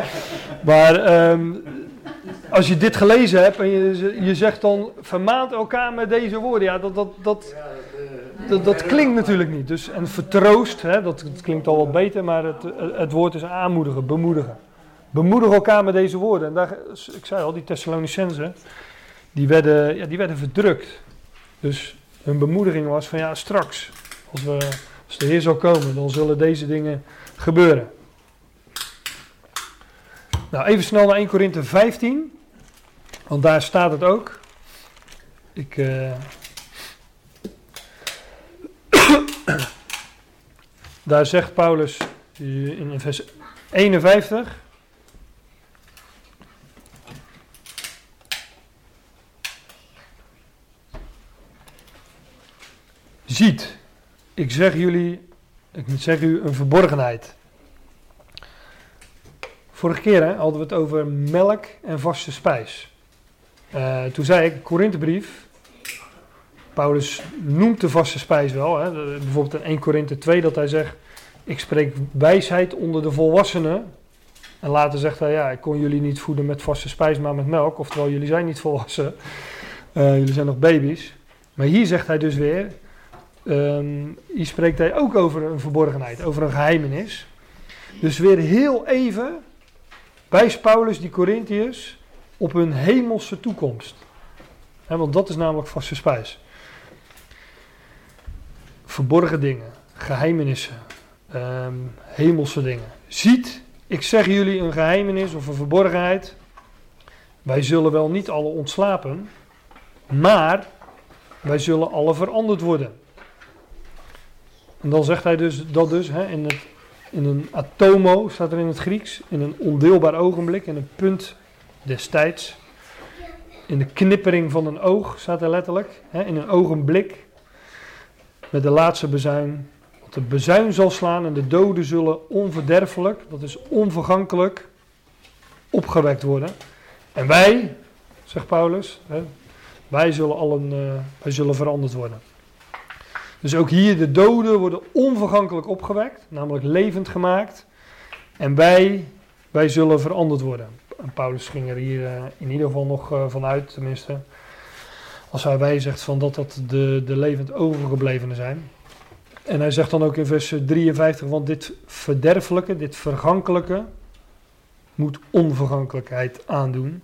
[SPEAKER 1] maar um, als je dit gelezen hebt en je, je zegt dan vermaand elkaar met deze woorden, ja, dat, dat, dat, dat, dat klinkt natuurlijk niet. Dus, en vertroost, hè, dat, dat klinkt al wat beter, maar het, het woord is aanmoedigen, bemoedigen. Bemoedig elkaar met deze woorden. En daar, ik zei al, die Thessalonicenzen, die werden, ja, die werden verdrukt. Dus hun bemoediging was van ja, straks, als, we, de Heer zal komen, dan zullen deze dingen gebeuren. Nou, even snel naar 1 Korinthe 15. Want daar staat het ook. Ik. Uh... daar zegt Paulus in vers 51. Ziet, ik zeg jullie, ik zeg u een verborgenheid. Vorige keer hadden we het over melk en vaste spijs. Uh, toen zei ik, Korinthebrief, Paulus noemt de vaste spijs wel. Hè, bijvoorbeeld in 1 Korinthe 2 dat hij zegt, ik spreek wijsheid onder de volwassenen. En later zegt hij, ja, ik kon jullie niet voeden met vaste spijs, maar met melk. Oftewel, jullie zijn niet volwassen. Uh, jullie zijn nog baby's. Maar hier zegt hij dus weer, um, hier spreekt hij ook over een verborgenheid, over een geheimenis. Dus weer heel even wijst Paulus die Corinthiërs op hun hemelse toekomst. want dat is namelijk vaste spijs. Verborgen dingen, geheimenissen, um, hemelse dingen. Ziet, ik zeg jullie een geheimenis of een verborgenheid. Wij zullen wel niet alle ontslapen, maar wij zullen alle veranderd worden. En dan zegt hij dus dat dus in het in een atomo, staat er in het Grieks, in een ondeelbaar ogenblik, in een punt des tijds. In de knippering van een oog, staat er letterlijk, hè, in een ogenblik, met de laatste bezuin. Want de bezuin zal slaan en de doden zullen onverderfelijk, dat is onvergankelijk, opgewekt worden. En wij, zegt Paulus, hè, wij zullen allen, uh, wij zullen veranderd worden. Dus ook hier, de doden worden onvergankelijk opgewekt, namelijk levend gemaakt. En wij, wij zullen veranderd worden. En Paulus ging er hier eh, in ieder geval nog uh, van uit, tenminste. Als hij wij zegt van dat dat de, de levend overgeblevenen zijn. En hij zegt dan ook in vers 53, want dit verderfelijke, dit vergankelijke, moet onvergankelijkheid aandoen.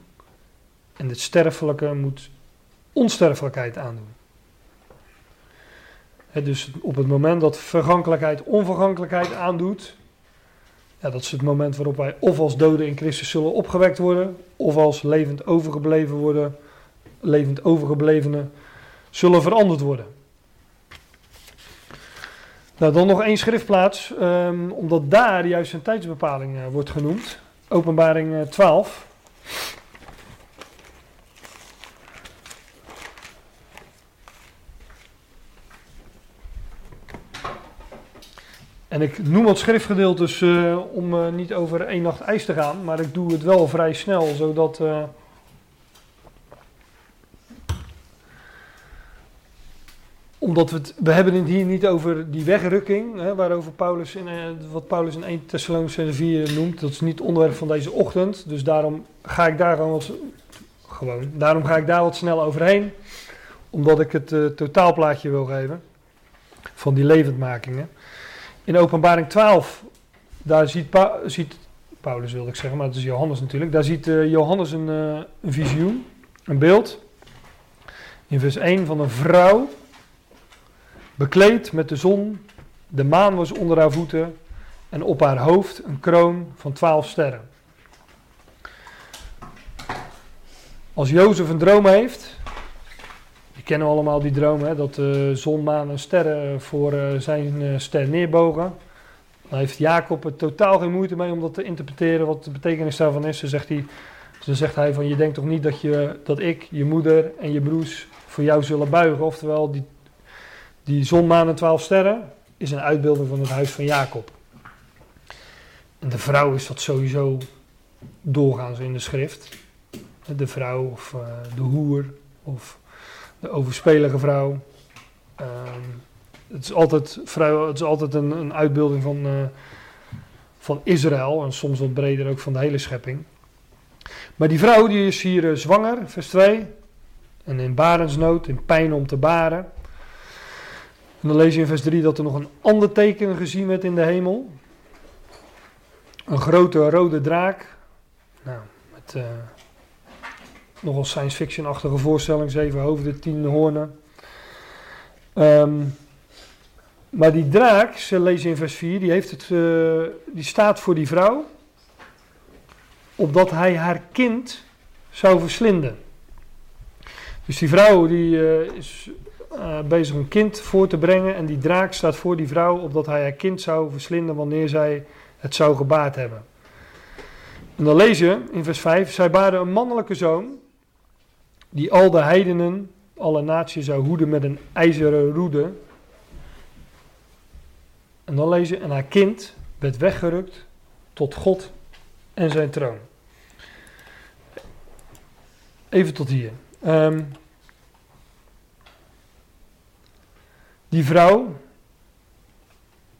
[SPEAKER 1] En dit sterfelijke moet onsterfelijkheid aandoen. Dus op het moment dat vergankelijkheid onvergankelijkheid aandoet, ja, dat is het moment waarop wij of als doden in Christus zullen opgewekt worden, of als levend overgebleven worden, levend overgeblevenen zullen veranderd worden. Nou, dan nog één schriftplaats, um, omdat daar juist een tijdsbepaling uh, wordt genoemd. Openbaring uh, 12. En ik noem wat schriftgedeeltes uh, om uh, niet over één nacht ijs te gaan, maar ik doe het wel vrij snel, zodat. Uh, omdat we het, we hebben het hier niet over die wegrukking, hè, waarover Paulus in, wat Paulus in 1 Thessalonians 4 noemt. Dat is niet het onderwerp van deze ochtend, dus daarom ga ik daar gewoon wat, gewoon, daarom ga ik daar wat snel overheen, omdat ik het totaalplaatje wil geven van die levendmakingen. In openbaring 12, daar ziet, ziet, Paulus wilde ik zeggen, maar het is Johannes natuurlijk. Daar ziet uh, Johannes een, uh, een visioen, een beeld. In vers 1 van een vrouw, bekleed met de zon. De maan was onder haar voeten en op haar hoofd een kroon van twaalf sterren. Als Jozef een droom heeft, kennen allemaal die droom, hè, dat de zon, maan en sterren voor uh, zijn ster neerbogen. Dan heeft Jacob er totaal geen moeite mee om dat te interpreteren, wat de betekenis daarvan is. Dan zegt hij, zegt hij van, je denkt toch niet dat, je, dat ik, je moeder en je broers voor jou zullen buigen. Oftewel, die, die zon, maan en twaalf sterren is een uitbeelding van het huis van Jacob. En de vrouw is dat sowieso doorgaans in de schrift. De vrouw of de hoer of de overspelige vrouw. Ehm, het is altijd, het is altijd een, een uitbeelding van, uh, van Israël en soms wat breder ook van de hele schepping. Maar die vrouw die is hier uh, zwanger, vers 2. En in barensnood, in pijn om te baren. En dan lees je in vers 3 dat er nog een ander teken gezien werd in de hemel. Een grote rode draak. Nou, met uh, nogal science fiction-achtige voorstelling, zeven hoofden, tien hoornen. Um, maar die draak, ze lezen in vers 4, die, heeft het, uh, die staat voor die vrouw, opdat hij haar kind zou verslinden. Dus die vrouw die, uh, is uh, bezig een kind voor te brengen en die draak staat voor die vrouw, opdat hij haar kind zou verslinden wanneer zij het zou gebaard hebben. En dan lees je in vers 5, zij baarde een mannelijke zoon die al de heidenen, alle naties zou hoeden met een ijzeren roede. En dan lezen, en haar kind werd weggerukt tot God en zijn troon. Even tot hier. Um, die vrouw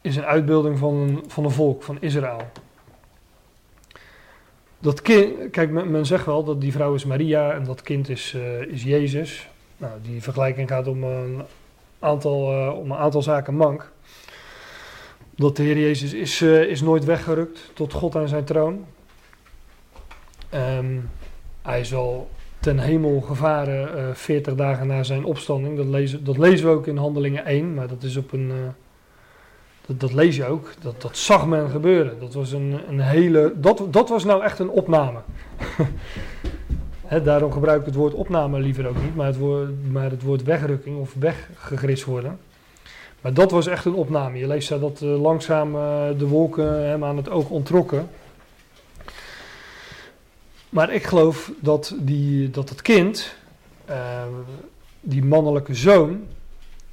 [SPEAKER 1] is een uitbeelding van van een volk, van Israël. Dat kind, kijk, men, zegt wel dat die vrouw is Maria en dat kind is, uh, is Jezus. Nou, die vergelijking gaat om een aantal, uh, om een aantal zaken mank. Dat de Heer Jezus is, uh, is nooit weggerukt tot God aan zijn troon. Um, hij is ten hemel gevaren 40 dagen na zijn opstanding. Dat lezen, dat lezen we ook in Handelingen 1, maar dat is op een dat, lees je ook, dat, dat zag men gebeuren. Dat was een, een hele, dat, dat was nou echt een opname. Daarom gebruik ik het woord opname liever ook niet, maar het woord, maar het woord wegrukking of weggegrist worden. Maar dat was echt een opname. Je leest daar dat uh, langzaam uh, de wolken hem aan het oog ontrokken. Maar ik geloof dat, die, dat het kind, uh, die mannelijke zoon,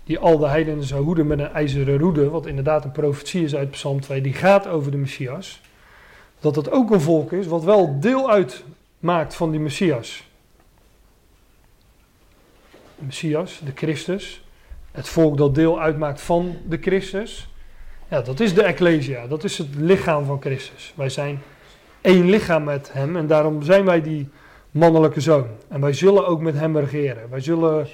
[SPEAKER 1] die al de heidenen zou hoeden met een ijzeren roede, wat inderdaad een profetie is uit Psalm 2, die gaat over de Messias, dat het ook een volk is wat wel deel uitmaakt van die Messias. De Messias, de Christus, het volk dat deel uitmaakt van de Christus, ja, dat is de Ecclesia, dat is het lichaam van Christus. Wij zijn één lichaam met hem. En daarom zijn wij die mannelijke zoon. En wij zullen ook met hem regeren. Wij zullen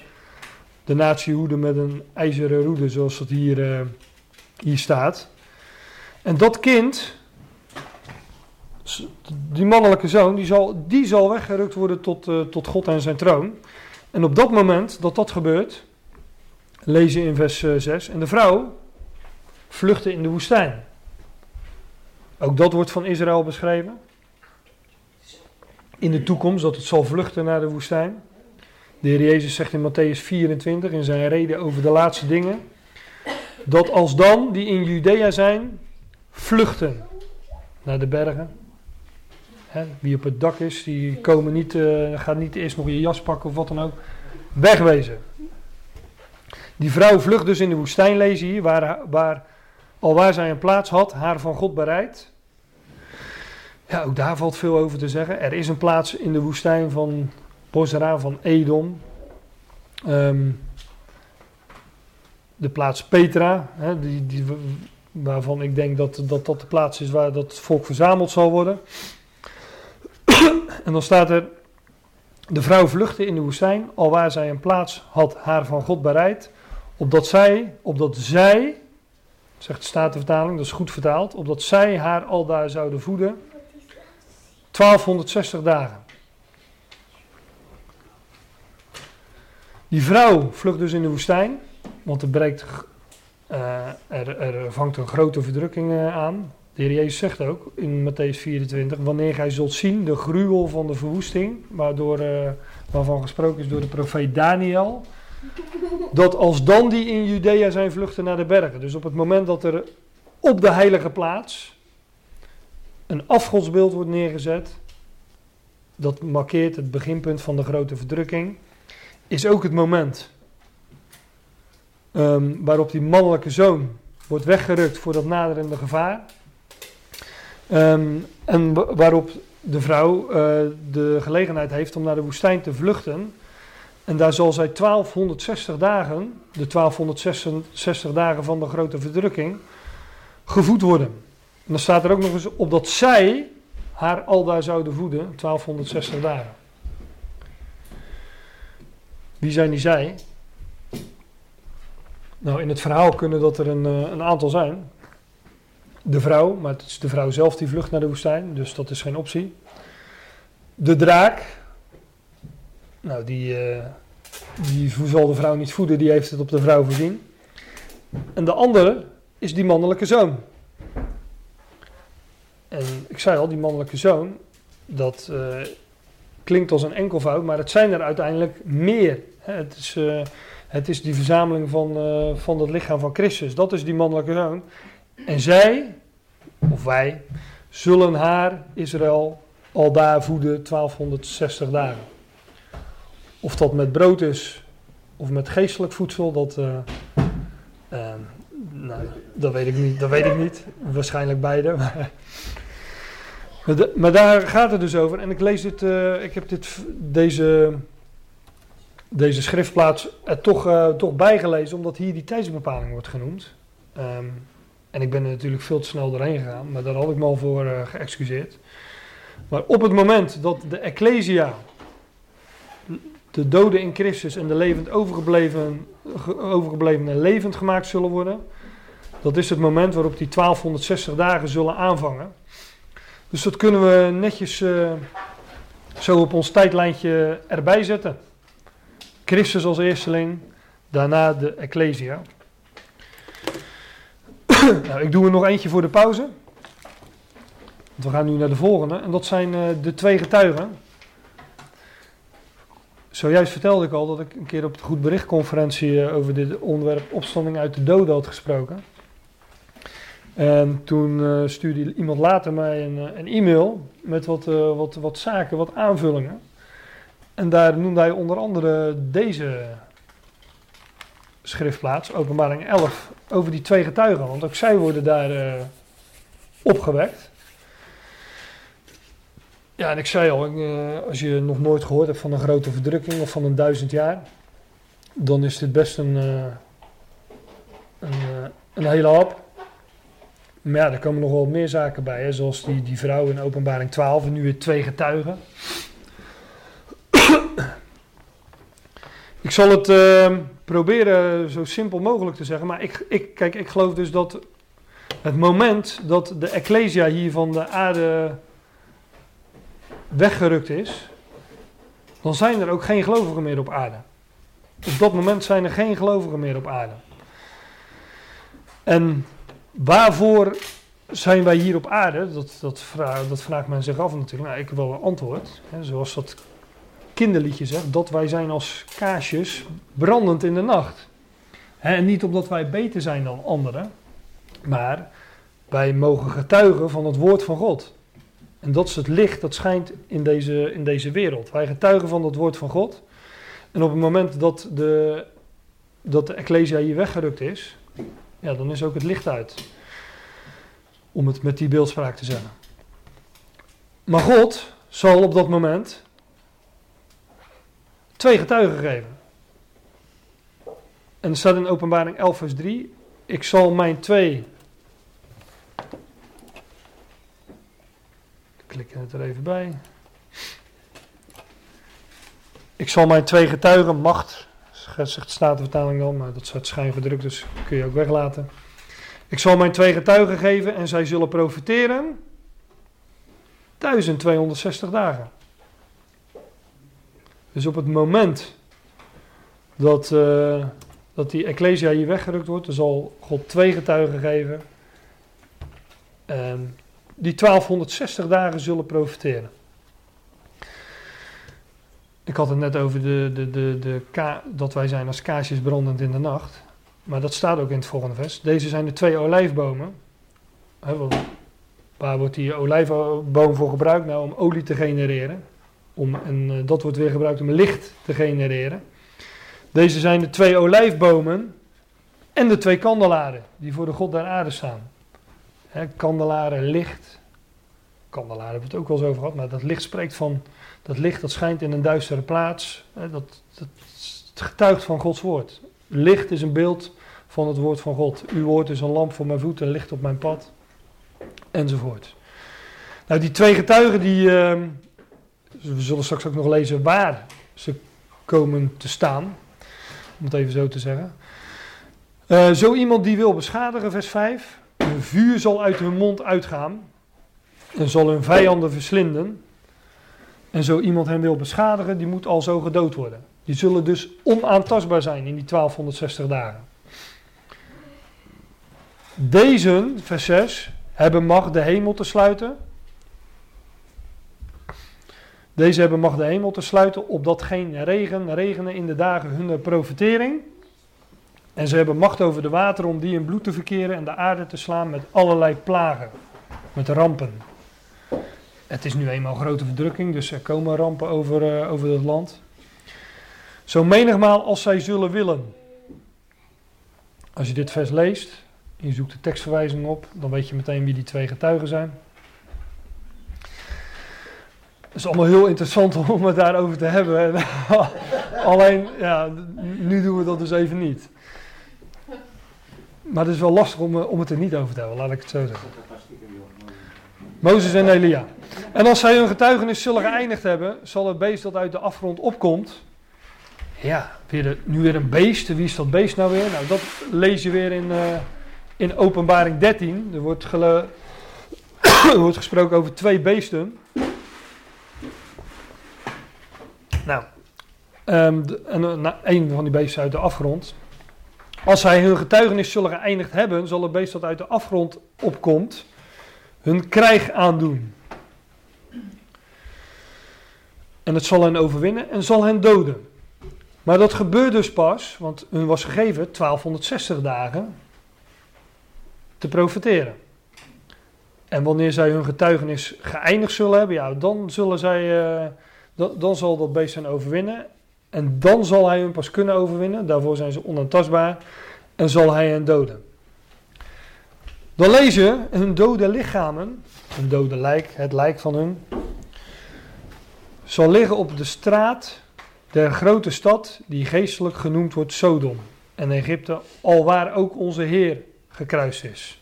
[SPEAKER 1] de natie hoeden met een ijzeren roede, zoals dat hier, eh, hier staat. En dat kind, die mannelijke zoon, die zal, die zal weggerukt worden tot, uh, tot God en zijn troon. En op dat moment dat dat gebeurt, lezen in vers 6, en de vrouw vluchtte in de woestijn. Ook dat wordt van Israël beschreven. In de toekomst, dat het zal vluchten naar de woestijn. De Heer Jezus zegt in Matthäus 24 in zijn reden over de laatste dingen. Dat als dan die in Judea zijn, vluchten naar de bergen. wie op het dak is, die komen niet, uh, gaat niet eerst nog je jas pakken of wat dan ook. Wegwezen. Die vrouw vlucht dus in de woestijn, lezen hier, waar, waar, al waar zij een plaats had, haar van God bereid. Ja, ook daar valt veel over te zeggen. Er is een plaats in de woestijn van Bosra, van Edom. Ehm, de plaats Petra, hè, die, die, waarvan ik denk dat, dat dat de plaats is waar dat volk verzameld zal worden. en dan staat er, de vrouw vluchtte in de woestijn, alwaar zij een plaats had haar van God bereid, opdat zij, opdat zij, zegt de Statenvertaling, dat is goed vertaald, opdat zij haar al daar zouden voeden 1260 dagen. Die vrouw vlucht dus in de woestijn, want er, breekt, uh, er, er, vangt een grote verdrukking uh, aan. De Heer Jezus zegt ook in Matthäus 24: Wanneer gij zult zien de gruwel van de verwoesting, waardoor, uh, waarvan gesproken is door de profeet Daniel, dat als dan die in Judea zijn vluchten naar de bergen. Dus op het moment dat er op de heilige plaats een afgodsbeeld wordt neergezet, dat markeert het beginpunt van de grote verdrukking, is ook het moment um, waarop die mannelijke zoon wordt weggerukt voor dat naderende gevaar. Um, en waarop de vrouw uh, de gelegenheid heeft om naar de woestijn te vluchten. En daar zal zij 1260 dagen, de 1260 dagen van de grote verdrukking, gevoed worden. En dan staat er ook nog eens op dat zij haar al daar zouden voeden, 1260 dagen. Wie zijn die zij? Nou, in het verhaal kunnen dat er een, eh, een aantal zijn. De vrouw, maar het is de vrouw zelf die vlucht naar de woestijn, dus dat is geen optie. De draak, nou die, uh, die zal de vrouw niet voeden, die heeft het op de vrouw voorzien. En de andere is die mannelijke zoon. En ik zei al, die mannelijke zoon, dat uh, klinkt als een enkelvoud, maar het zijn er uiteindelijk meer. Het is, uh, het is die verzameling van, uh, van het lichaam van Christus. Dat is die mannelijke zoon. En zij, of wij, zullen haar, Israël, al daar voeden 1260 dagen. Of dat met brood is of met geestelijk voedsel, dat, nou, dat weet ik niet. Dat weet ik niet. Waarschijnlijk beide. Maar, daar gaat het dus over. En ik lees dit, ik heb dit, deze, deze schriftplaats er toch, uh, toch bijgelezen, omdat hier die tijdsbepaling wordt genoemd. Um, en ik ben er natuurlijk veel te snel doorheen gegaan, maar daar had ik me al voor uh, geëxcuseerd. Maar op het moment dat de Ecclesia, de doden in Christus en de levend overgebleven, overgeblevenen levend gemaakt zullen worden, dat is het moment waarop die 1260 dagen zullen aanvangen. Dus dat kunnen we netjes uh, zo op ons tijdlijntje erbij zetten. Christus als eersteling, daarna de Ecclesia. nou, ik doe er nog eentje voor de pauze. Want we gaan nu naar de volgende. En dat zijn uh, de twee getuigen. Zojuist vertelde ik al dat ik een keer op de Goed Berichtconferentie uh, over dit onderwerp opstanding uit de doden had gesproken. En toen uh, stuurde iemand later mij een, eh, een e-mail met wat, wat, wat zaken, wat aanvullingen. En daar noemde hij onder andere deze schriftplaats, openbaring 11, over die twee getuigen. Want ook zij worden daar uh, opgewekt. Ja, en ik zei al, als je nog nooit gehoord hebt van een grote verdrukking of van een duizend jaar, dan is dit best een, een, een hele hap. Maar ja, er komen nog wel meer zaken bij, hè, zoals die, die vrouw in openbaring 12 en nu weer twee getuigen. Ik zal het uh, proberen zo simpel mogelijk te zeggen, maar ik, ik, kijk, ik geloof dus dat het moment dat de Ecclesia hier van de aarde weggerukt is, dan zijn er ook geen gelovigen meer op aarde. Op dat moment zijn er geen gelovigen meer op aarde. En waarvoor zijn wij hier op aarde? Dat, dat, vraag, dat vraagt men zich af natuurlijk. Nou, ik heb wel een antwoord. Hè, zoals dat kinderliedje zegt. Dat wij zijn als kaarsjes brandend in de nacht. En niet omdat wij beter zijn dan anderen. Maar wij mogen getuigen van het woord van God. En dat is het licht dat schijnt in deze, in deze wereld. Wij getuigen van het woord van God. En op het moment dat de, dat de Ecclesia hier weggerukt is, ja, dan is ook het licht uit. Om het met die beeldspraak te zeggen. Maar God zal op dat moment twee getuigen geven. En er staat in openbaring 11 vers 3. Ik zal mijn twee... Ik klik het er even bij. Ik zal mijn twee getuigen, macht, zegt de Statenvertaling dan, maar dat staat schijnverdrukt, dus kun je ook weglaten. Ik zal mijn twee getuigen geven en zij zullen profiteren 1260 dagen. Dus op het moment dat, uh, dat die Ecclesia hier weggerukt wordt, dan zal God twee getuigen geven. En die 1260 dagen zullen profiteren. Ik had het net over de, de, de, de dat wij zijn als kaarsjes brandend in de nacht. Maar dat staat ook in het volgende vers. Deze zijn de twee olijfbomen. waar wordt die olijfboom voor gebruikt? Nou, om olie te genereren. Om, en uh, dat wordt weer gebruikt om licht te genereren. Deze zijn de twee olijfbomen en de twee kandelaren die voor de God der aarde staan. Kandelaren, licht. Kandelaren hebben we het ook wel eens over gehad, maar dat licht spreekt van dat licht dat schijnt in een duistere plaats. Hè, dat, dat getuigt van Gods woord. Licht is een beeld van het woord van God. Uw woord is een lamp voor mijn voeten, licht op mijn pad. Enzovoort. Nou, die twee getuigen, die, uh, we zullen straks ook nog lezen waar ze komen te staan. Om het even zo te zeggen. Uh, zo iemand die wil beschadigen, vers 5. Een vuur zal uit hun mond uitgaan. En zal hun vijanden verslinden. En zo iemand hen wil beschadigen, die moet al zo gedood worden. Die zullen dus onaantastbaar zijn in die 1260 dagen. Deze, vers 6, hebben macht de hemel te sluiten. Deze hebben macht de hemel te sluiten, opdat geen regen regenen in de dagen hun profetering. En ze hebben macht over de wateren om die in bloed te verkeren en de aarde te slaan met allerlei plagen, met rampen. Het is nu eenmaal grote verdrukking, dus er komen rampen over, uh, over het land. Zo menigmaal als zij zullen willen. Als je dit vers leest, je zoekt de tekstverwijzing op, dan weet je meteen wie die twee getuigen zijn. Het is allemaal heel interessant om het daarover te hebben. Alleen, ja, nu doen we dat dus even niet. Maar het is wel lastig om, om het er niet over te hebben, laat ik het zo zeggen. Mozes en Elia. En als zij hun getuigenis zullen geëindigd hebben, zal het beest dat uit de afgrond opkomt. Ja, weer nu weer een beest. Wie is dat beest nou weer? Nou, dat lees je weer in, uh, in Openbaring 13. Er wordt, gele, er wordt gesproken over twee beesten. Nou, de, en, uh, een van die beesten uit de afgrond. Als zij hun getuigenis zullen geëindigd hebben, zal het beest dat uit de afgrond opkomt hun krijg aandoen. En het zal hen overwinnen en zal hen doden. Maar dat gebeurt dus pas, want hun was gegeven 1260 dagen te profiteren. En wanneer zij hun getuigenis geëindigd zullen hebben, ja, dan, zullen zij, uh, dan, dan zal dat beest hen overwinnen. En dan zal hij hun pas kunnen overwinnen. Daarvoor zijn ze onaantastbaar. En zal hij hen doden. Dan lezen hun dode lichamen, een dode lijk, het lijk van hun, zal liggen op de straat der grote stad die geestelijk genoemd wordt Sodom en Egypte, alwaar ook onze Heer gekruist is.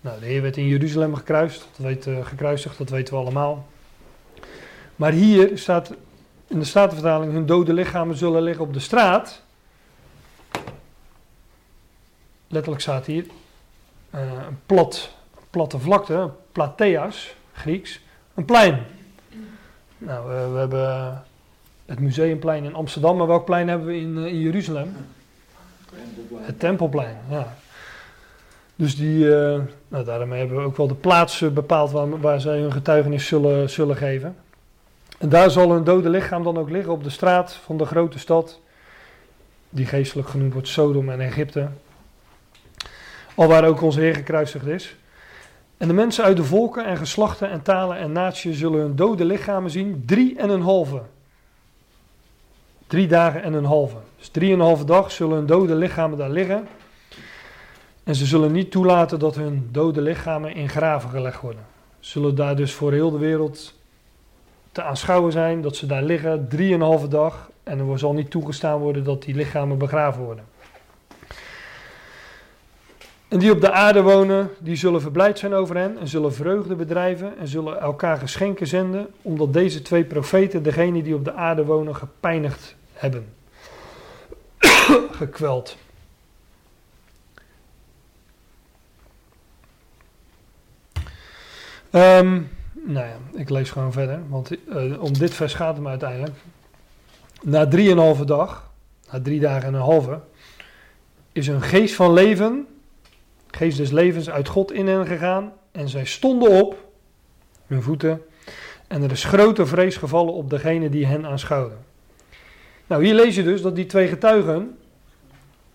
[SPEAKER 1] Nou, de Heer werd in Jeruzalem gekruist, dat weet, uh, gekruisigd, dat weten we allemaal. Maar hier staat in de Statenvertaling, hun dode lichamen zullen liggen op de straat. Letterlijk staat hier uh, een plat, platte vlakte, plateas, Grieks, een plein. Nou, we hebben het Museumplein in Amsterdam, maar welk plein hebben we in, uh, in Jeruzalem? Het Tempelplein, ja. Dus die, uh, nou, daarmee hebben we ook wel de plaats bepaald waar, waar zij hun getuigenis zullen, zullen geven. En daar zal hun dode lichaam dan ook liggen op de straat van de grote stad, die geestelijk genoemd wordt Sodom en Egypte. Al waar ook onze Heer gekruisigd is. En de mensen uit de volken en geslachten en talen en naties zullen hun dode lichamen zien, drie en een halve. Drie dagen en een halve. Dus drieënhalve dag zullen hun dode lichamen daar liggen. En ze zullen niet toelaten dat hun dode lichamen in graven gelegd worden. Zullen daar dus voor heel de wereld te aanschouwen zijn dat ze daar liggen, drieënhalve dag. En er zal niet toegestaan worden dat die lichamen begraven worden. En die op de aarde wonen, die zullen verblijd zijn over hen en zullen vreugde bedrijven en zullen elkaar geschenken zenden, omdat deze twee profeten degene die op de aarde wonen gepijnigd hebben. Gekweld. Um, nou ja, ik lees gewoon verder, want uh, om dit vers gaat het me uiteindelijk. Na drieënhalve dag, na drie dagen en een halve, is een geest van leven, geest des levens uit God in hen gegaan. En zij stonden op, hun voeten, en er is grote vrees gevallen op degene die hen aanschouwden. Nou, hier lees je dus dat die twee getuigen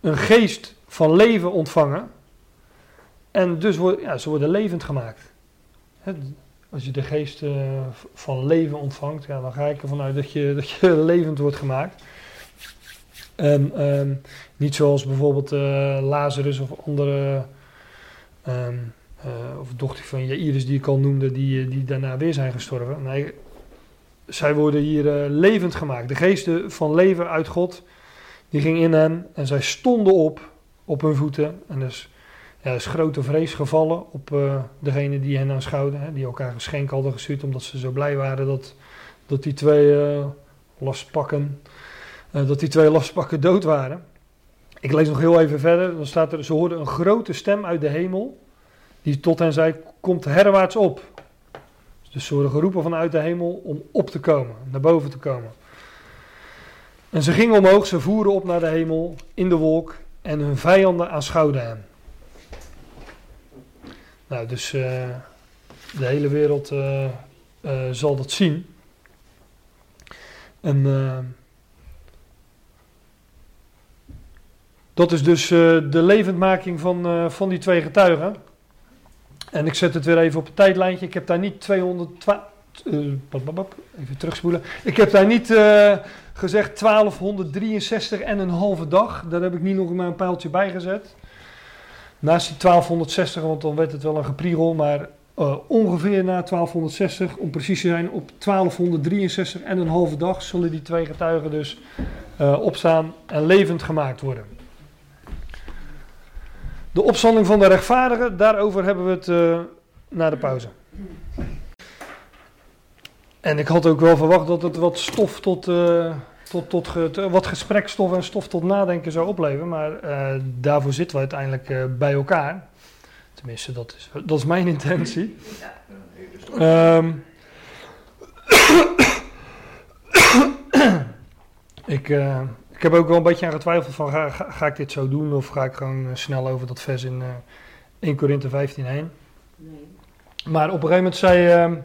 [SPEAKER 1] een geest van leven ontvangen. En dus worden, ja, ze worden levend gemaakt. Als je de geest uh, van leven ontvangt, ja, dan ga ik ervan uit dat je, dat je levend wordt gemaakt. En um, niet zoals bijvoorbeeld uh, Lazarus of andere, um, uh, of dochter van Jairus die ik al noemde, die, die daarna weer zijn gestorven. Nee, zij worden hier levend gemaakt. De geesten van leven uit God, die ging in hen en zij stonden op, op hun voeten. En dus ja, er is grote vrees gevallen op uh, degene die hen aanschouwden. Die elkaar geschenk hadden gestuurd omdat ze zo blij waren dat, dat die twee uh, lastpakken, uh, dat die twee lastpakken dood waren. Ik lees nog heel even verder. Dan staat er, ze hoorden een grote stem uit de hemel die tot hen zei, komt herwaarts op. Dus ze worden geroepen vanuit de hemel om op te komen, naar boven te komen. En ze gingen omhoog, ze voeren op naar de hemel in de wolk en hun vijanden aanschouwden hen. Nou, dus uh, de hele wereld uh, uh, zal dat zien. En dat is dus de levendmaking van, van die twee getuigen. En ik zet het weer even op het tijdlijntje. Ik heb daar niet 212. even terugspoelen. Ik heb daar niet gezegd 1263 en een halve dag. Daar heb ik niet nog maar een pijltje bij gezet. Naast die 1260, want dan werd het wel een gepriegel, maar uh, ongeveer na 1260, om precies te zijn, op 1263 en een halve dag zullen die twee getuigen dus uh, opstaan en levend gemaakt worden. De opstanding van de rechtvaardigen, daarover hebben we het uh, na de pauze. En ik had ook wel verwacht dat het wat stof tot tot, tot ge, wat gesprekstof en stof tot nadenken zou opleveren. Maar uh, daarvoor zitten we uiteindelijk uh, bij elkaar. Tenminste, dat is, dat is mijn intentie. Um, ik, uh, ik heb ook wel een beetje aan getwijfeld van ga, ga, ga, ik dit zo doen of ga ik gewoon snel over dat vers in 1 Korinthe 15 heen. Nee. Maar op een gegeven moment zei ehm,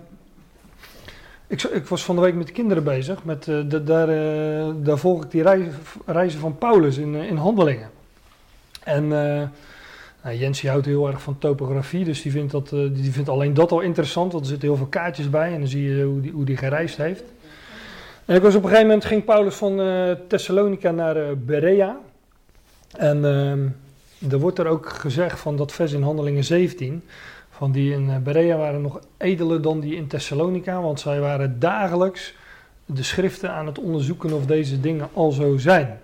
[SPEAKER 1] ik, ik, was van de week met de kinderen bezig. Met, uh, de, daar, uh, daar, volg ik die reizen van Paulus in, uh, in handelingen. En nou, Jens houdt heel erg van topografie, dus die vindt, dat, die vindt alleen dat al interessant. Want er zitten heel veel kaartjes bij en dan zie je hoe die, hoe die gereisd heeft. En ik was op een gegeven moment ging Paulus van Thessalonica naar Berea. En ehm, er wordt er ook gezegd van dat vers in handelingen 17 van die in eh, Berea waren nog edeler dan die in Thessalonica, want zij waren dagelijks de schriften aan het onderzoeken of deze dingen al zo zijn.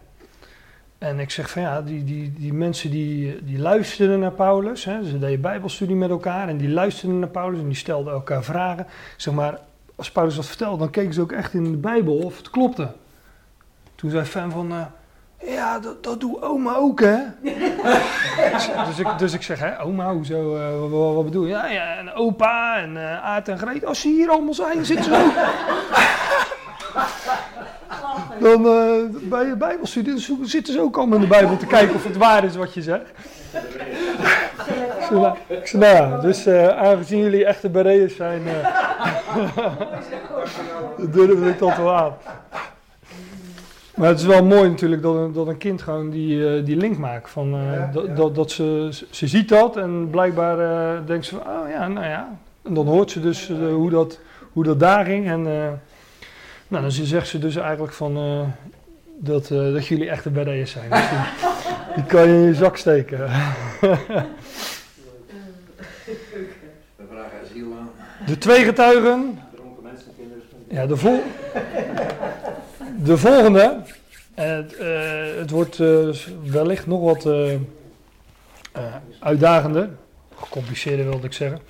[SPEAKER 1] En ik zeg van ja, die, die, die mensen die, die luisterden naar Paulus. Hè, ze deden bijbelstudie met elkaar en die luisterden naar Paulus en die stelden elkaar vragen. Zeg maar, als Paulus wat vertelde, dan keken ze ook echt in de Bijbel of het klopte. Toen zei Fan van, eh, ja, dat, dat doet oma ook, hè? dus, ik, dus ik zeg, hè, oma, hoezo, eh, wat, wat bedoel je? Ja, ja, en opa en uh, Aart en Greet, als ze hier allemaal zijn, zitten ze ook. Dan uh, bij je bijbelstudie zitten ze ook allemaal in de Bijbel te kijken of het waar is wat je zegt. ik zei, nou ja, dus uh, aangezien jullie echte bereërs zijn, uh, durven ik dat wel aan. Maar het is wel mooi natuurlijk dat een, dat een kind gewoon die, uh, die link maakt. Van, uh, ja, dat, ja. dat, dat ze, ze ziet dat en blijkbaar uh, denkt ze van, oh ja, nou ja. En dan hoort ze dus hoe, dat, hoe dat daar ging. En nou, dan zegt ze dus eigenlijk van, dat, dat jullie echte beddeers zijn. Dus die, die, kan je in je zak steken.
[SPEAKER 4] We vragen asiel aan.
[SPEAKER 1] De twee getuigen. Ja, de vol de volgende. Het, uh, het wordt uh, wellicht nog wat uitdagender. Gecompliceerder wilde ik zeggen.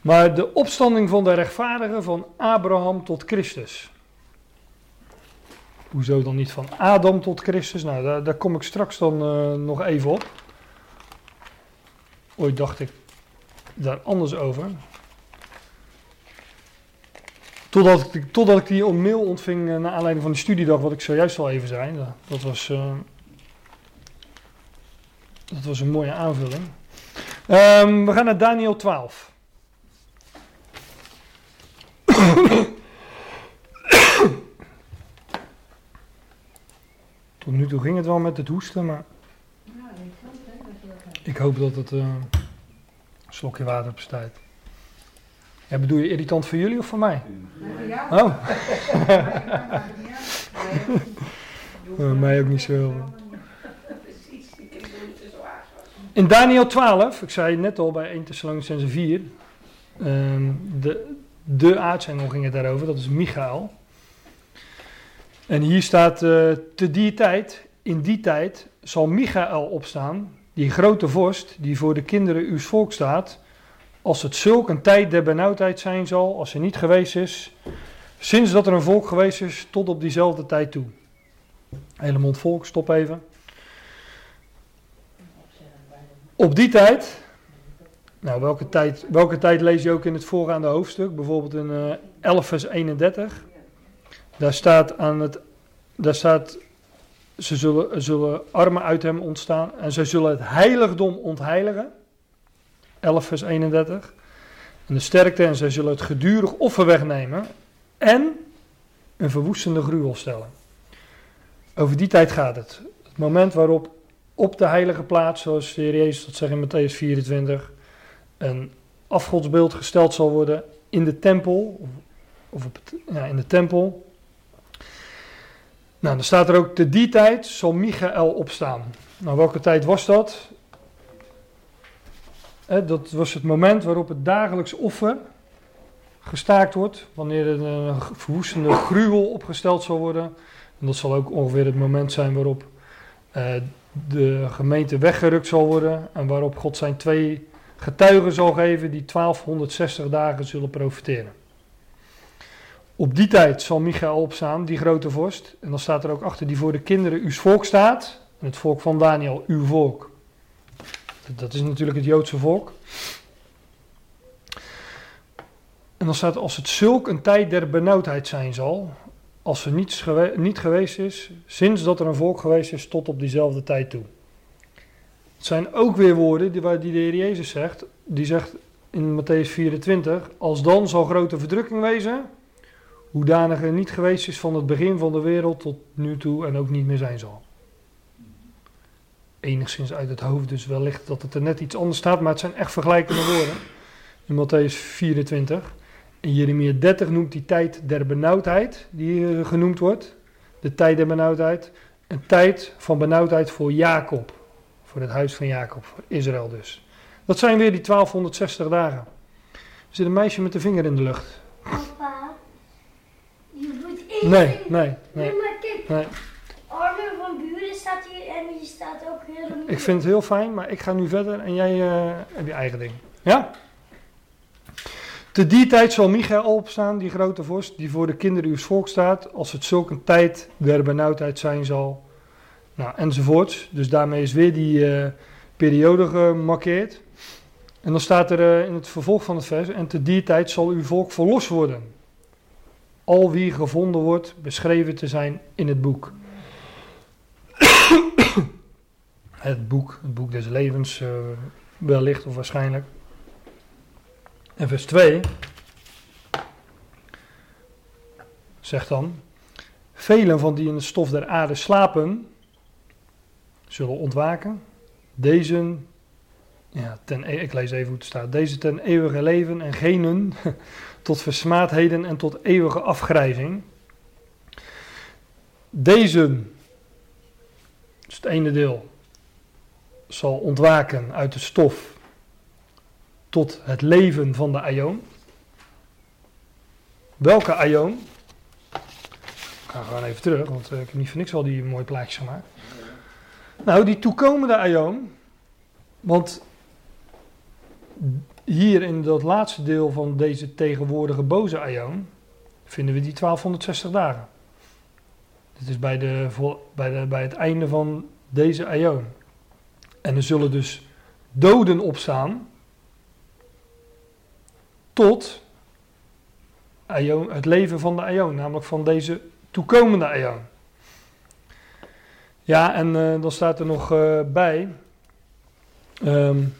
[SPEAKER 1] Maar de opstanding van de rechtvaardigen van Abraham tot Christus. Hoezo dan niet van Adam tot Christus? Nou, daar, daar kom ik straks dan nog even op. Ooit dacht ik daar anders over. Totdat ik, totdat ik die mail ontving uh, naar aanleiding van de studiedag, wat ik zojuist al even zei. Dat, was, uh, dat was een mooie aanvulling. Um, we gaan naar Daniel 12. Tot nu toe ging het wel met het hoesten, maar ik hoop dat het uh, een slokje water op Ja, bedoel je irritant voor jullie of voor mij? Oh. uh, mij ook niet zo. In Daniel 12, ik zei net al bij 1 Thessalonicense 4, um, de, de aartsengel ging het daarover, dat is Michael. En hier staat, uh, te die tijd, in die tijd zal Michael opstaan, die grote vorst, die voor de kinderen uw volk staat, als het zulk een tijd der benauwdheid zijn zal, als er niet geweest is, sinds dat er een volk geweest is, tot op diezelfde tijd toe. Hele mond volk, stop even. Op die tijd, nou welke tijd, welke tijd lees je ook in het voorgaande hoofdstuk, bijvoorbeeld in uh, 11 vers 31. Daar staat aan het, daar staat, ze zullen, zullen armen uit hem ontstaan en zij zullen het heiligdom ontheiligen. 11 vers 31. En de sterkte en zij zullen het gedurig offer wegnemen en een verwoestende gruwel stellen. Over die tijd gaat het. Het moment waarop op de heilige plaats, zoals de Jezus dat zegt in Matthäus 24, een afgodsbeeld gesteld zal worden in de tempel. Of op ja, in de tempel. Nou, dan staat er ook, te die tijd zal Michael opstaan. Nou, welke tijd was dat? Dat was het moment waarop het dagelijks offer gestaakt wordt, wanneer er een verwoestende gruwel opgesteld zal worden. En dat zal ook ongeveer het moment zijn waarop uh, de gemeente weggerukt zal worden en waarop God zijn twee getuigen zal geven die 1260 dagen zullen profiteren. Op die tijd zal Michael opstaan, die grote vorst. En dan staat er ook achter die voor de kinderen uw volk staat. En het volk van Daniel, uw volk. Dat is natuurlijk het Joodse volk. En dan staat als het zulk een tijd der benauwdheid zijn zal, als er niets niet geweest is, sinds dat er een volk geweest is tot op diezelfde tijd toe. Het zijn ook weer woorden die, waar die de Heer Jezus zegt, die zegt in Matthäus 24, als dan zal grote verdrukking wezen, hoedanig er niet geweest is van het begin van de wereld tot nu toe en ook niet meer zijn zal enigszins uit het hoofd, dus wellicht dat het er net iets anders staat, maar het zijn echt vergelijkende woorden. In Matthäus 24. In Jeremia 30 noemt die tijd der benauwdheid, die genoemd wordt. De tijd der benauwdheid. Een tijd van benauwdheid voor Jacob. Voor het huis van Jacob, voor Israël dus. Dat zijn weer die 1260 dagen. Er zit een meisje met de vinger in de lucht.
[SPEAKER 3] Papa, je moet even...
[SPEAKER 1] Nee, nee, nee.
[SPEAKER 3] Nee, maar kijk.
[SPEAKER 1] nee.
[SPEAKER 3] Armen van buren staat hier En hier staat ook heel
[SPEAKER 1] Ik vind het heel fijn, maar ik ga nu verder en jij uh, hebt je eigen ding. Ja? Te die tijd zal Michael opstaan, die grote vorst, die voor de kinderen uw volk staat, als het zulk een tijd der benauwdheid zijn zal. Nou, enzovoorts. Dus daarmee is weer die uh, periode gemarkeerd. En dan staat er uh, in het vervolg van het vers, en te die tijd zal uw volk verlost worden. Al wie gevonden wordt, beschreven te zijn in het boek. Het boek, het boek des levens, uh, wellicht of waarschijnlijk. En vers 2 zegt dan: Velen van die in het stof der aarde slapen, zullen ontwaken. Deze, ja, ten, e- ik lees even hoe het staat. Deze ten eeuwige leven en genen tot versmaadheden en tot eeuwige afgrijzing. Deze, is het ene deel, zal ontwaken uit de stof tot het leven van de aion. Welke aion? Ik ga gewoon even terug, want ik heb niet voor niks al die mooie plaatjes gemaakt. Nou, die toekomende aion, want hier in dat laatste deel van deze tegenwoordige boze aion vinden we die 1260 dagen. Dit is bij, de, bij, de, bij het einde van deze aion. En er zullen dus doden opstaan tot het leven van de aion, namelijk van deze toekomende aion. Ja, en uh, dan staat er nog uh, bij um,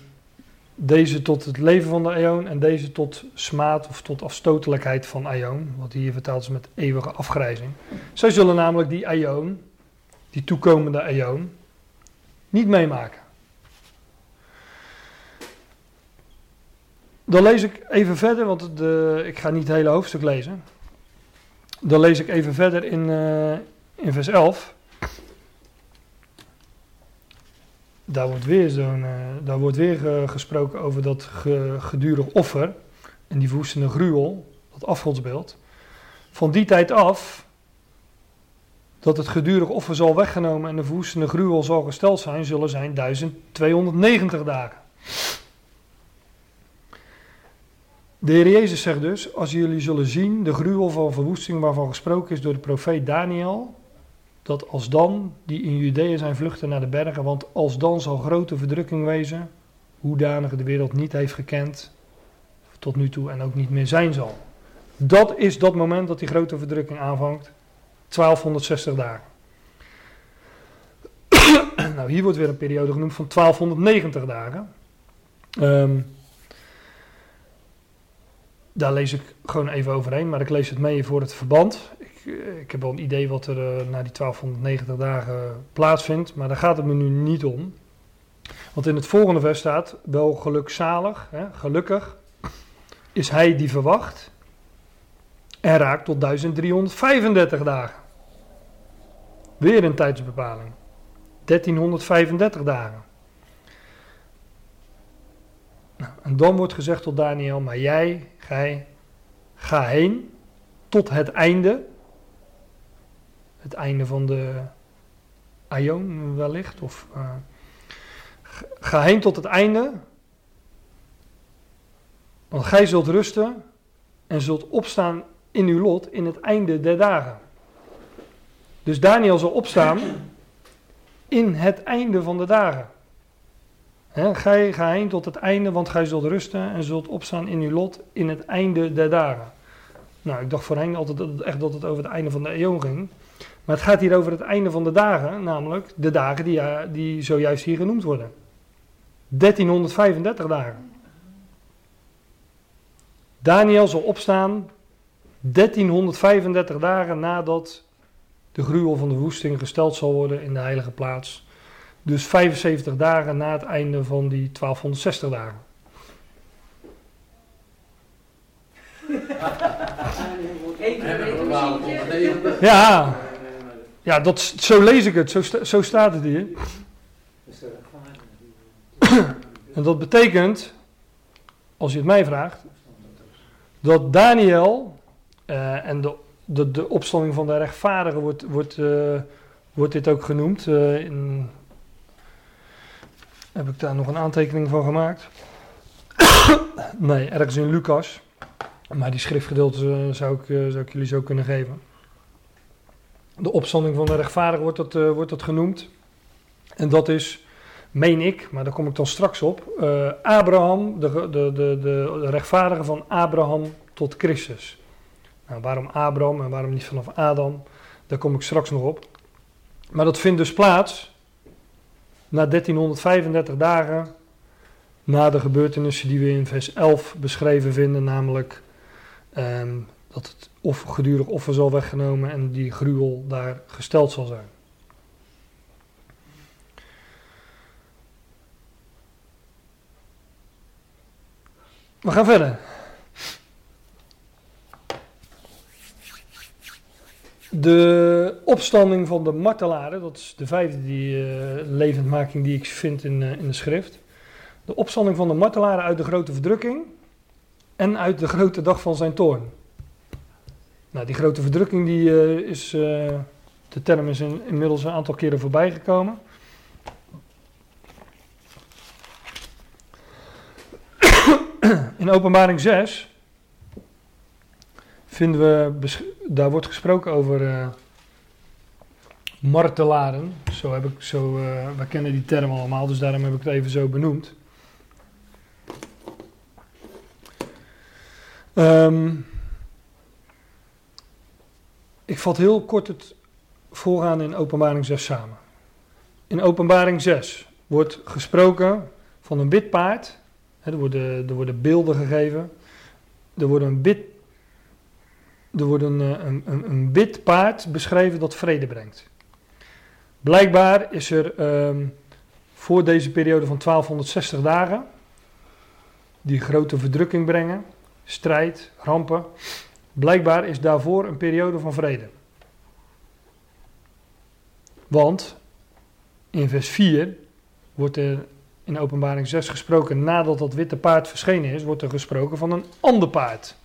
[SPEAKER 1] deze tot het leven van de aion en deze tot smaad of tot afstotelijkheid van aion, wat hier vertaald is met eeuwige afgrijzing. Zij zullen namelijk die aion, die toekomende aion, niet meemaken. Dan lees ik even verder, want de, ik ga niet het hele hoofdstuk lezen. Dan lees ik even verder in, uh, in vers 11. Daar wordt weer, wordt weer uh, gesproken over dat ge, gedurig offer en die woestende gruwel, dat afgodsbeeld. Van die tijd af, dat het gedurig offer zal weggenomen en de woestende gruwel zal gesteld zijn, zullen zijn 1290 dagen. De Heer Jezus zegt dus, als jullie zullen zien de gruwel van verwoesting waarvan gesproken is door de profeet Daniel, dat als dan die in Judea zijn vluchten naar de bergen, want als dan zal grote verdrukking wezen, hoedanig de wereld niet heeft gekend tot nu toe en ook niet meer zijn zal. Dat is dat moment dat die grote verdrukking aanvangt, 1260 dagen. nou, hier wordt weer een periode genoemd van 1290 dagen. Um, daar lees ik gewoon even overheen, maar ik lees het mee voor het verband. Ik heb wel een idee wat er uh, na die 1290 dagen plaatsvindt, maar daar gaat het me nu niet om. Want in het volgende vers staat, wel gelukzalig, hè, gelukkig, is hij die verwacht en raakt tot 1335 dagen. Weer een tijdsbepaling. 1335 dagen. Nou, en dan wordt gezegd tot Daniel, maar jij, gij, ga heen tot het einde. Het einde van de Aion wellicht. Of, uh, ga heen tot het einde. Want gij zult rusten en zult opstaan in uw lot in het einde der dagen. Dus Daniel zal opstaan in het einde van de dagen. He, gij, ga heen tot het einde, want gij zult rusten en zult opstaan in uw lot in het einde der dagen. Nou, ik dacht voorheen altijd dat het echt dat het over het einde van de eeuw ging. Maar het gaat hier over het einde van de dagen, namelijk de dagen die, die zojuist hier genoemd worden. 1335 dagen. Daniel zal opstaan 1335 dagen nadat de gruwel van de woesting gesteld zal worden in de heilige plaats. Dus 75 dagen na het einde van die 1260 dagen. Ja, ja dat, zo lees ik het, zo, zo staat het hier. En dat betekent, als je het mij vraagt, dat Daniel uh, en de, de, de opstanding van de rechtvaardigen wordt, wordt, uh, wordt dit ook genoemd uh, in heb ik daar nog een aantekening van gemaakt. nee, ergens in Lucas. Maar die schriftgedeelte eh, zou ik, eh, zou ik jullie zo kunnen geven. De opstanding van de rechtvaardige wordt dat, eh, wordt dat genoemd. En dat is, meen ik, maar daar kom ik dan straks op, eh, Abraham, de, de, de, de, de rechtvaardige van Abraham tot Christus. Nou, waarom Abraham en waarom niet vanaf Adam, daar kom ik straks nog op. Maar dat vindt dus plaats na 1335 dagen na de gebeurtenissen die we in vers 11 beschreven vinden, namelijk ehm, dat het of gedurig offer zal weggenomen en die gruwel daar gesteld zal zijn. We gaan verder. De opstanding van de martelaren, dat is de vijfde die, eh, levendmaking die ik vind in, eh, in de schrift. De opstanding van de martelaren uit de grote verdrukking en uit de grote dag van zijn toorn. Nou, die grote verdrukking die, eh, is, eh, de term is in- inmiddels een aantal keren voorbij gekomen. In openbaring 6 vinden we, daar wordt gesproken over eh, martelaren. Zo heb ik, zo, wij kennen die term allemaal, dus daarom heb ik het even zo benoemd. Ehm, ik vat heel kort het voorgaan in openbaring 6 samen. In openbaring 6 wordt gesproken van een wit paard. Er, worden, er worden beelden gegeven. Er wordt een wit, er wordt een, eh, een, een, een wit paard beschreven dat vrede brengt. Blijkbaar is er ehm, voor deze periode van 1260 dagen, die grote verdrukking brengen, strijd, rampen. Blijkbaar is daarvoor een periode van vrede. Want in vers 4 wordt er in openbaring 6 gesproken, nadat dat witte paard verschenen is, wordt er gesproken van een ander paard.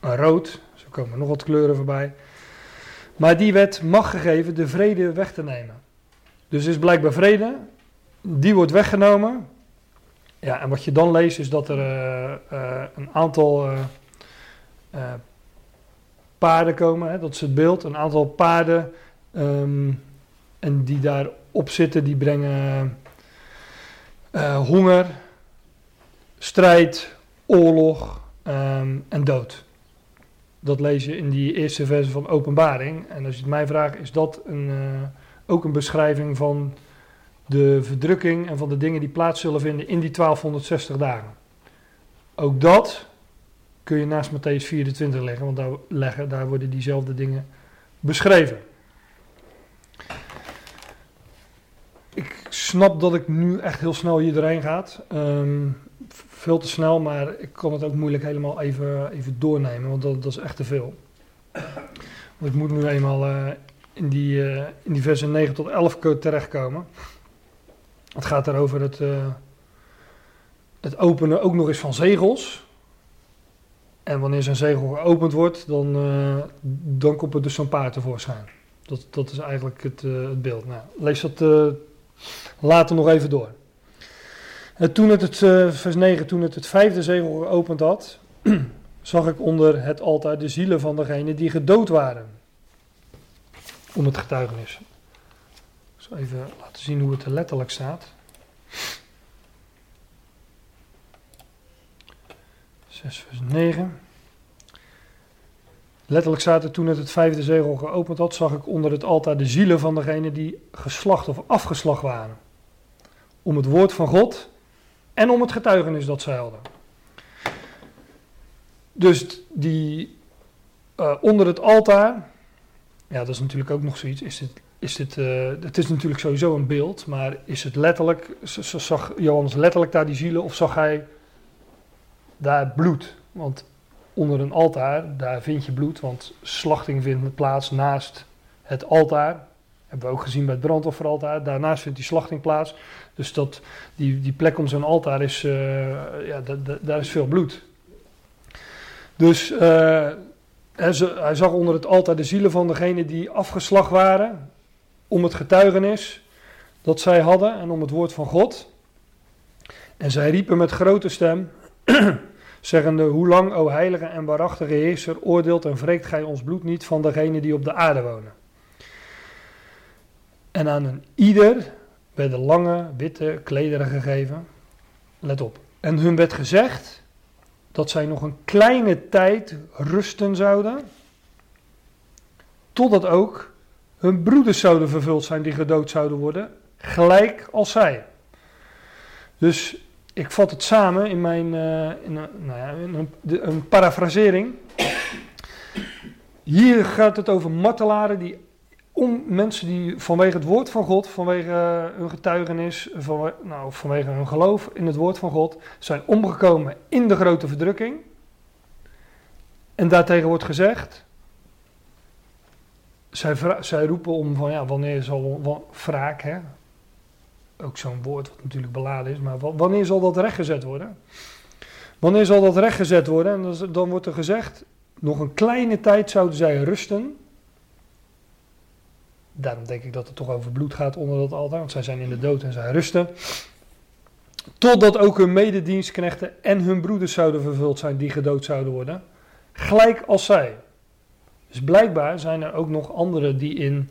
[SPEAKER 1] Een rood, zo komen nog wat kleuren voorbij. Maar die werd macht gegeven de vrede weg te nemen. Dus is blijkbaar vrede, die wordt weggenomen. Ja, en wat je dan leest is dat er eh, eh, een aantal eh, eh, paarden komen, hè, dat is het beeld. Een aantal paarden ehm, en die daarop zitten, die brengen eh, honger, strijd, oorlog ehm, en dood. Dat lees je in die eerste verse van Openbaring. En als je het mij vraagt, is dat een, eh, ook een beschrijving van de verdrukking en van de dingen die plaats zullen vinden in die 1260 dagen. Ook dat kun je naast Matthäus 24 leggen, want daar, leggen, daar worden diezelfde dingen beschreven. Ik snap dat ik nu echt heel snel hier doorheen ga. Ehm, veel te snel, maar ik kan het ook moeilijk helemaal even, even doornemen, want dat, dat is echt te veel. Want ik moet nu eenmaal eh, in, die, eh, in die versen 9 tot 11 ko- terechtkomen. Het gaat erover het, eh, het openen ook nog eens van zegels. En wanneer zo'n zegel geopend wordt, dan, eh, dan komt er dus zo'n paard tevoorschijn. Dat, dat is eigenlijk het, eh, het beeld. Nou, lees dat eh, later nog even door. En toen het, het vers 9, toen het het vijfde zegel geopend had, zag ik onder het altaar de zielen van degenen die gedood waren. Om het getuigenis. Ik zal even laten zien hoe het er letterlijk staat. 6 vers 9. Letterlijk staat er toen het het vijfde zegel geopend had, zag ik onder het altaar de zielen van degenen die geslacht of afgeslacht waren. Om het woord van God en om het getuigenis dat zij hadden. Dus die eh, onder het altaar, ja dat is natuurlijk ook nog zoiets, is dit, is dit, eh, het is natuurlijk sowieso een beeld, maar is het letterlijk, zag Johannes letterlijk daar die zielen of zag hij daar bloed? Want onder een altaar, daar vind je bloed, want slachting vindt plaats naast het altaar. Hebben we ook gezien bij het brandofferaltaar. Daarnaast vindt die slachting plaats. Dus dat, die, die plek om zo'n altaar is, eh, ja, da- da- daar is veel bloed. Dus eh, hij zag onder het altaar de zielen van degenen die afgeslacht waren om het getuigenis. dat zij hadden en om het woord van God. En zij riepen met grote stem, zeggende, hoe lang, o heilige en waarachtige Heerser, oordeelt en wreekt gij ons bloed niet van degenen die op de aarde wonen. En aan een ieder werden lange witte klederen gegeven. Let op. En hun werd gezegd dat zij nog een kleine tijd rusten zouden, totdat ook hun broeders zouden vervuld zijn die gedood zouden worden, gelijk als zij. Dus ik vat het samen in mijn uh, in een, nou ja, een, een parafrasering. Hier gaat het over martelaren die om mensen die vanwege het woord van God, vanwege hun getuigenis, van, nou, vanwege hun geloof in het woord van God, zijn omgekomen in de grote verdrukking. En daartegen wordt gezegd, zij, zij roepen om van ja, wanneer zal wraak, hè? Ook zo'n woord wat natuurlijk beladen is, maar wanneer zal dat rechtgezet worden? Wanneer zal dat rechtgezet worden? En dan, wordt er gezegd, nog een kleine tijd zouden zij rusten Daarom denk ik dat het toch over bloed gaat onder dat altaar, want zij zijn in de dood en zij rusten. Totdat ook hun mededienstknechten en hun broeders zouden vervuld zijn die gedood zouden worden. Gelijk als zij. Dus blijkbaar zijn er ook nog anderen die in,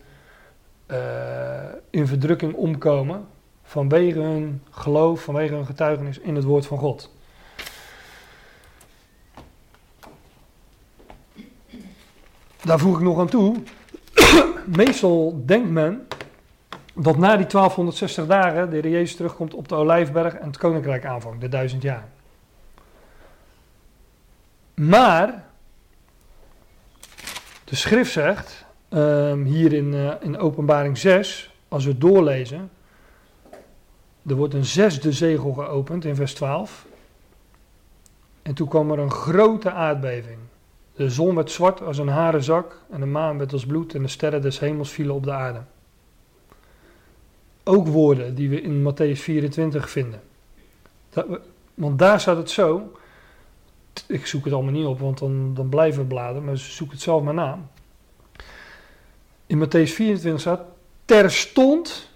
[SPEAKER 1] uh, in verdrukking omkomen. Vanwege hun geloof, vanwege hun getuigenis in het woord van God. Daar voeg ik nog aan toe meestal denkt men dat na die 1260 dagen de Heer Jezus terugkomt op de Olijfberg en het koninkrijk aanvangt, de duizend jaar. Maar de schrift zegt, um, hier in, uh, in openbaring 6, als we doorlezen, er wordt een zesde zegel geopend in vers 12. En toen kwam er een grote aardbeving. De zon werd zwart als een harenzak en de maan werd als bloed en de sterren des hemels vielen op de aarde. Ook woorden die we in Matthäus 24 vinden. want daar staat het zo. Ik zoek het allemaal niet op, want dan, dan blijven we bladen, maar zoek het zelf maar na. In Matthäus 24 staat: Terstond,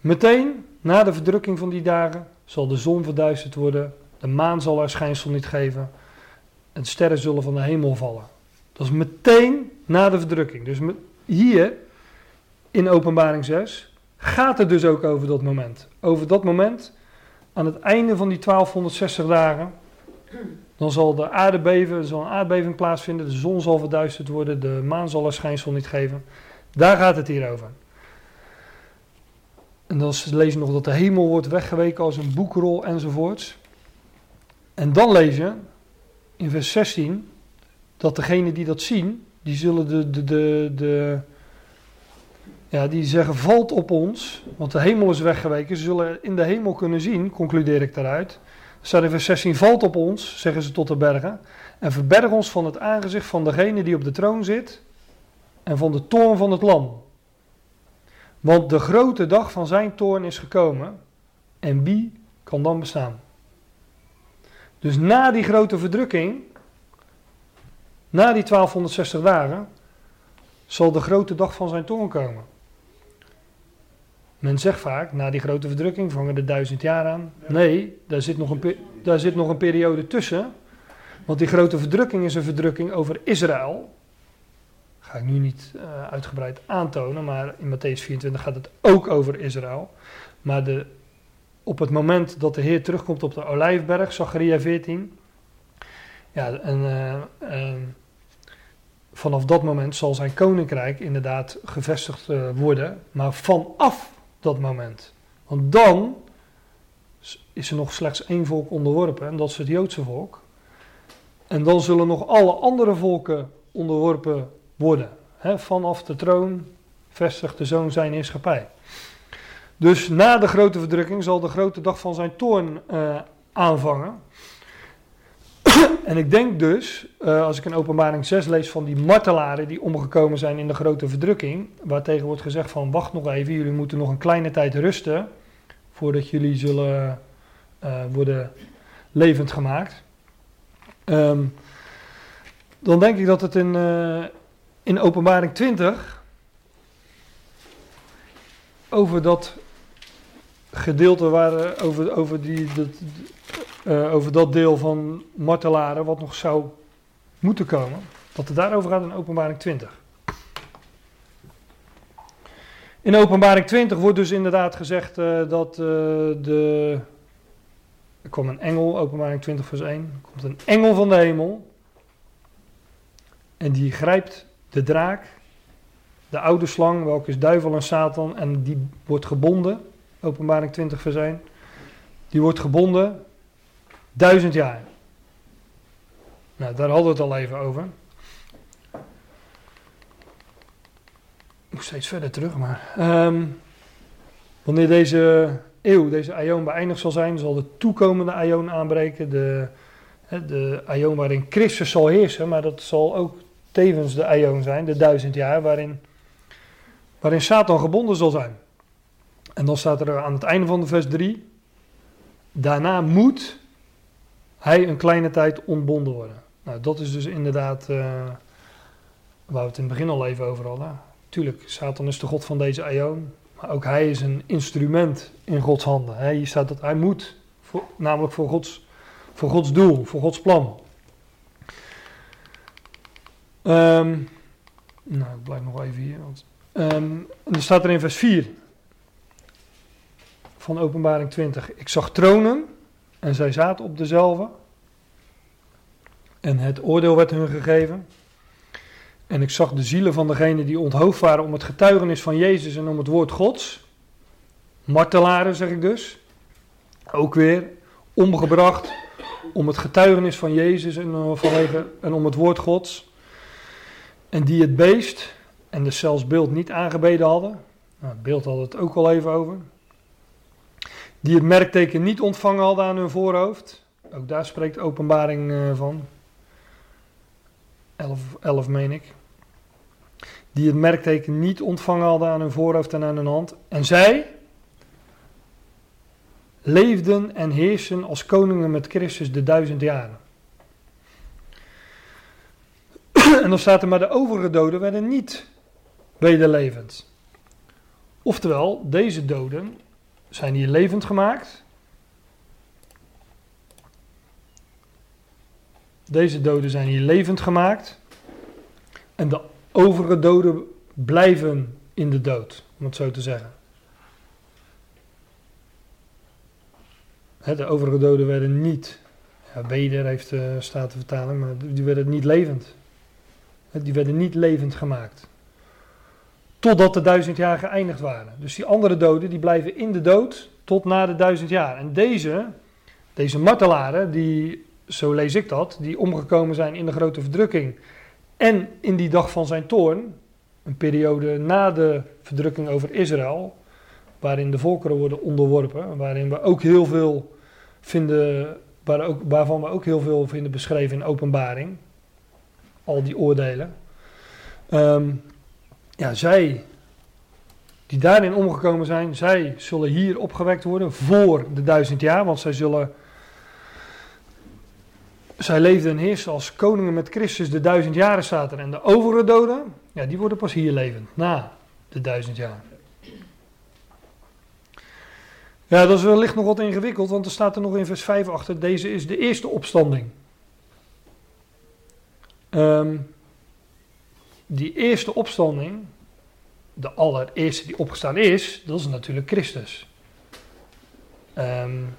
[SPEAKER 1] meteen na de verdrukking van die dagen, zal de zon verduisterd worden, de maan zal haar schijnsel niet geven en sterren zullen van de hemel vallen. Dat is meteen na de verdrukking. Dus hier in Openbaring 6 gaat het dus ook over dat moment. Over dat moment, aan het einde van die 1260 dagen, dan zal de aarde beven, er zal een aardbeving plaatsvinden, de zon zal verduisterd worden, de maan zal er schijnsel niet geven. Daar gaat het hier over. En dan lees je nog dat de hemel wordt weggeweken als een boekrol enzovoorts. En dan lees je in vers 16 dat degenen die dat zien, die zullen de, de, de, de ja, die zeggen valt op ons, want de hemel is weggeweken. Ze zullen in de hemel kunnen zien, concludeer ik daaruit. Staat in vers 16, valt op ons, zeggen ze tot de bergen, en verberg ons van het aangezicht van degene die op de troon zit en van de toorn van het lam. Want de grote dag van zijn toorn is gekomen, en wie kan dan bestaan? Dus na die grote verdrukking, na die 1260 dagen, zal de grote dag van zijn toorn komen. Men zegt vaak, na die grote verdrukking vangen de duizend jaar aan. Nee, daar zit nog een, daar zit nog een periode tussen. Want die grote verdrukking is een verdrukking over Israël. Ga ik nu niet uh, uitgebreid aantonen, maar in Matthäus 24 gaat het ook over Israël. Maar de op het moment dat de Heer terugkomt op de Olijfberg, Zacharia 14. Ja, en uh, uh, vanaf dat moment zal zijn koninkrijk inderdaad gevestigd worden. Maar vanaf dat moment. Want dan is er nog slechts één volk onderworpen, en dat is het Joodse volk. En dan zullen nog alle andere volken onderworpen worden. Vanaf de troon vestigt de zoon zijn heerschappij. Dus na de grote verdrukking zal de grote dag van zijn toorn uh, aanvangen. en ik denk dus, uh, als ik in openbaring 6 lees van die martelaren die omgekomen zijn in de grote verdrukking, waar tegen wordt gezegd van wacht nog even, jullie moeten nog een kleine tijd rusten voordat jullie zullen uh, worden levend gemaakt. Um, dan denk ik dat het in, in openbaring 20 over dat gedeelte waar, eh, over, over, die, dat, eh, over dat deel van martelaren wat nog zou moeten komen, dat het daarover gaat in openbaring 20. In openbaring 20 wordt dus inderdaad gezegd eh, dat eh, de... Er komt een engel, openbaring 20 vers 1. Er komt een engel van de hemel. En die grijpt de draak, de oude slang, welke is duivel en Satan. En die wordt gebonden, openbaring 20 vers 1. Die wordt gebonden duizend jaar. Nou, daar hadden we het al even over. Ik moet steeds verder terug, maar. ehm, wanneer deze eeuw, deze aion beëindigd zal zijn, zal de toekomende aion aanbreken. De, de aion waarin Christus zal heersen, maar dat zal ook tevens de aion zijn, de duizend jaar, waarin, waarin Satan gebonden zal zijn. En dan staat er aan het einde van de vers 3: Daarna moet hij een kleine tijd ontbonden worden. Nou, dat is dus inderdaad eh, waar we het in het begin al even over hadden. Tuurlijk, Satan is de god van deze aion. Maar ook hij is een instrument in Gods handen. Hier staat dat hij moet, namelijk voor Gods, voor Gods doel, voor Gods plan. Ehm, nou, ik blijf nog even hier. Want, ehm, en er staat er in vers 4 van Openbaring 20. Ik zag tronen en zij zaten op dezelfde. En het oordeel werd hun gegeven. En ik zag de zielen van degenen die onthoofd waren om het getuigenis van Jezus en om het woord Gods. Martelaren zeg ik dus. Ook weer omgebracht om het getuigenis van Jezus en, vanwege, en om het woord Gods. En die het beest en dus zelfs beeld niet aangebeden hadden. Nou, het beeld we het ook al even over. Die het merkteken niet ontvangen hadden aan hun voorhoofd. Ook daar spreekt openbaring uh, van. 11, 11 meen ik. Die het merkteken niet ontvangen hadden aan hun voorhoofd en aan hun hand. En zij leefden en heersen als koningen met Christus de duizend jaren. En dan staat er maar de overige doden werden niet wederlevend. Oftewel, deze doden zijn hier levend gemaakt. Deze doden zijn hier levend gemaakt. En de overige doden blijven in de dood, om het zo te zeggen. de overige doden werden niet, ja, weder heeft de Statenvertaling, maar die werden niet levend. Die werden niet levend gemaakt. Totdat de duizend jaar geëindigd waren. Dus die andere doden die blijven in de dood tot na de duizend jaar. En deze, deze martelaren, die, zo lees ik dat, die omgekomen zijn in de grote verdrukking en in die dag van zijn toorn, een periode na de verdrukking over Israël, waarin de volkeren worden onderworpen, waarin we ook heel veel vinden, waar ook, waarvan we ook heel veel vinden beschreven in openbaring, al die oordelen. Um, ja, zij die daarin omgekomen zijn, zij zullen hier opgewekt worden voor de duizend jaar, want zij zullen zij leefden en heersen als koningen met Christus de duizend jaren er. En de overige doden, ja, die worden pas hier levend, na de duizend jaar. Ja, dat is wellicht nog wat ingewikkeld, want er staat er nog in vers 5 achter, deze is de eerste opstanding. Um, die eerste opstanding, de allereerste die opgestaan is, dat is natuurlijk Christus. Um,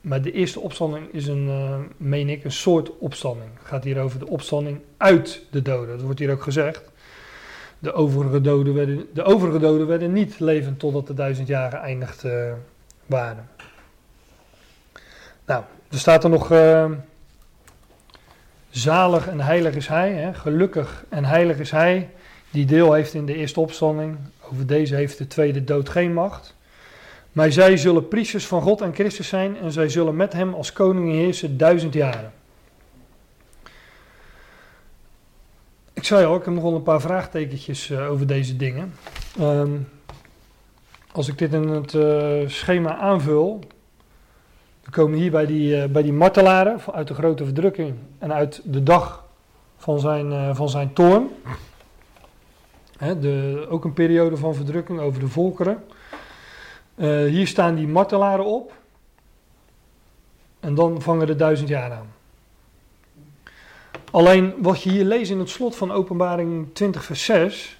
[SPEAKER 1] maar de eerste opstanding is een, uh, meen ik, een soort opstanding. Het gaat hier over de opstanding uit de doden. Dat wordt hier ook gezegd. De overige doden werden, de overige doden werden niet levend totdat de duizend jaren eindigd uh, waren. Nou, er staat er nog. Uh, zalig en heilig is hij, hè? gelukkig en heilig is hij, die deel heeft in de eerste opstanding. Over deze heeft de tweede dood geen macht. Maar zij zullen priesters van God en Christus zijn en zij zullen met hem als koningen heersen duizend jaren. Ik zei al, ik heb nog wel een paar vraagtekentjes uh, over deze dingen. Um, als ik dit in het uh, schema aanvul, komen hier bij die, uh, bij die martelaren uit de grote verdrukking en uit de dag van zijn, van zijn toorn. De, ook een periode van verdrukking over de volkeren. Eh, hier staan die martelaren op. En dan vangen de duizend jaar aan. Alleen wat je hier leest in het slot van Openbaring 20, vers 6,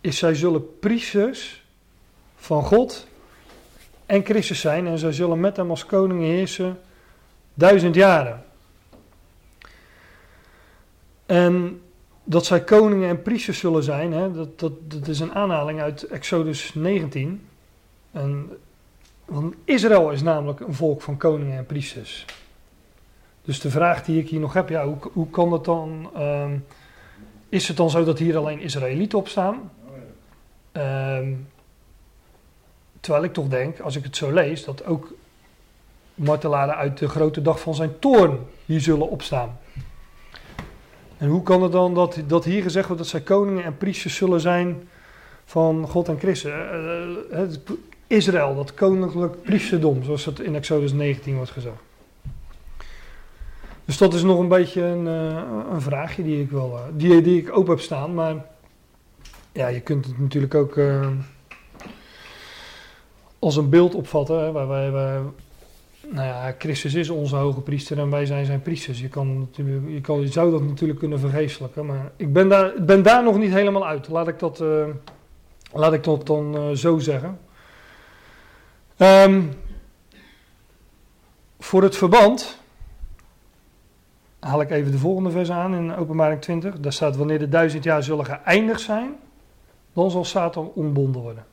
[SPEAKER 1] is zij zullen priesters van God en Christus zijn en zij zullen met hem als koningen heersen duizend jaren. En dat zij koningen en priesters zullen zijn, hè, dat, dat, dat is een aanhaling uit Exodus 19. En, want Israël is namelijk een volk van koningen en priesters. Dus de vraag die ik hier nog heb, ja, hoe, hoe kan dat dan? ehm, is het dan zo dat hier alleen Israëlieten op staan? Ehm, terwijl ik toch denk, als ik het zo lees, dat ook martelaren uit de grote dag van zijn toorn hier zullen opstaan. En hoe kan het dan dat, dat hier gezegd wordt dat zij koningen en priesters zullen zijn van God en Christus? Eh, eh, Israël, dat koninklijk priesterdom, zoals het in Exodus 19 wordt gezegd. Dus dat is nog een beetje een, eh, een vraagje die ik, wel, die, die ik open heb staan. Maar ja, je kunt het natuurlijk ook als een beeld opvatten. Hè, waar wij, nou ja, Christus is onze hoge priester en wij zijn zijn priesters. Je, kan je, kan, je zou dat natuurlijk kunnen vergeestelijken. Maar ik ben daar, ben daar nog niet helemaal uit. Laat ik dat, eh, laat ik dat dan eh, zo zeggen. Ehm, voor het verband haal ik even de volgende vers aan in openbaring 20. Daar staat, wanneer de duizend jaar zullen geëindigd zijn, dan zal Satan ontbonden worden.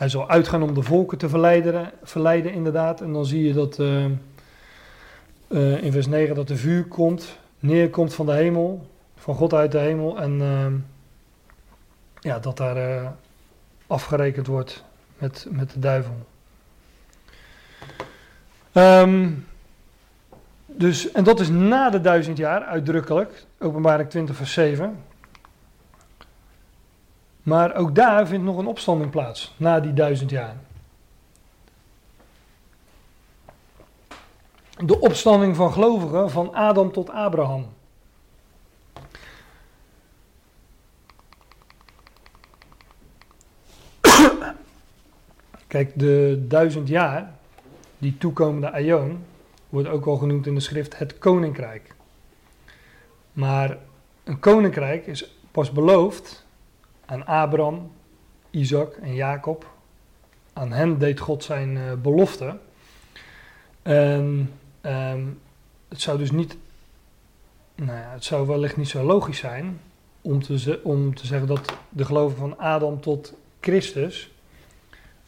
[SPEAKER 1] Hij zal uitgaan om de volken te verleiden, verleiden inderdaad. En dan zie je dat eh, eh, in vers 9 dat er vuur komt, neerkomt van de hemel, van God uit de hemel. En eh, ja, dat daar afgerekend wordt met, met de duivel. Ehm, dus, en dat is na de duizend jaar, uitdrukkelijk, openbaring 20 vers 7. Maar ook daar vindt nog een opstanding plaats, na die duizend jaar. De opstanding van gelovigen van Adam tot Abraham. Kijk, de duizend jaar, die toekomende aion, wordt ook al genoemd in de schrift het koninkrijk. Maar een koninkrijk is pas beloofd aan Abraham, Isaac en Jacob. Aan hen deed God zijn eh, belofte. En ehm, het zou dus niet, nou ja, het zou wellicht niet zo logisch zijn om te, om te zeggen dat de geloven van Adam tot Christus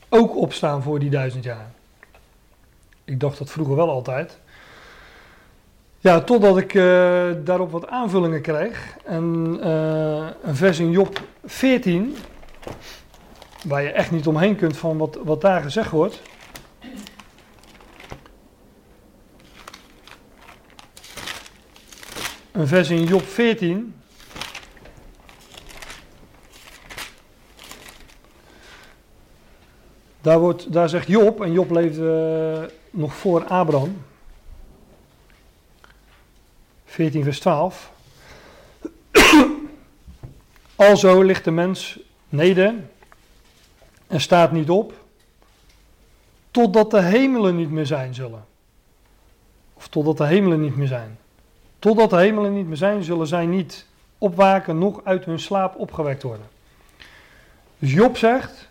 [SPEAKER 1] ook opstaan voor die duizend jaar. Ik dacht dat vroeger wel altijd. Ja, totdat ik eh, daarop wat aanvullingen kreeg. En eh, een vers in Job 14, waar je echt niet omheen kunt van wat, wat daar gezegd wordt. Een vers in Job 14. Daar, wordt, daar zegt Job, en Job leefde eh, nog voor Abraham. 14 vers 12. Alzo ligt de mens neder en staat niet op, totdat de hemelen niet meer zijn zullen. Of totdat de hemelen niet meer zijn. Totdat de hemelen niet meer zijn, zullen zij niet opwaken, nog uit hun slaap opgewekt worden. Dus Job zegt,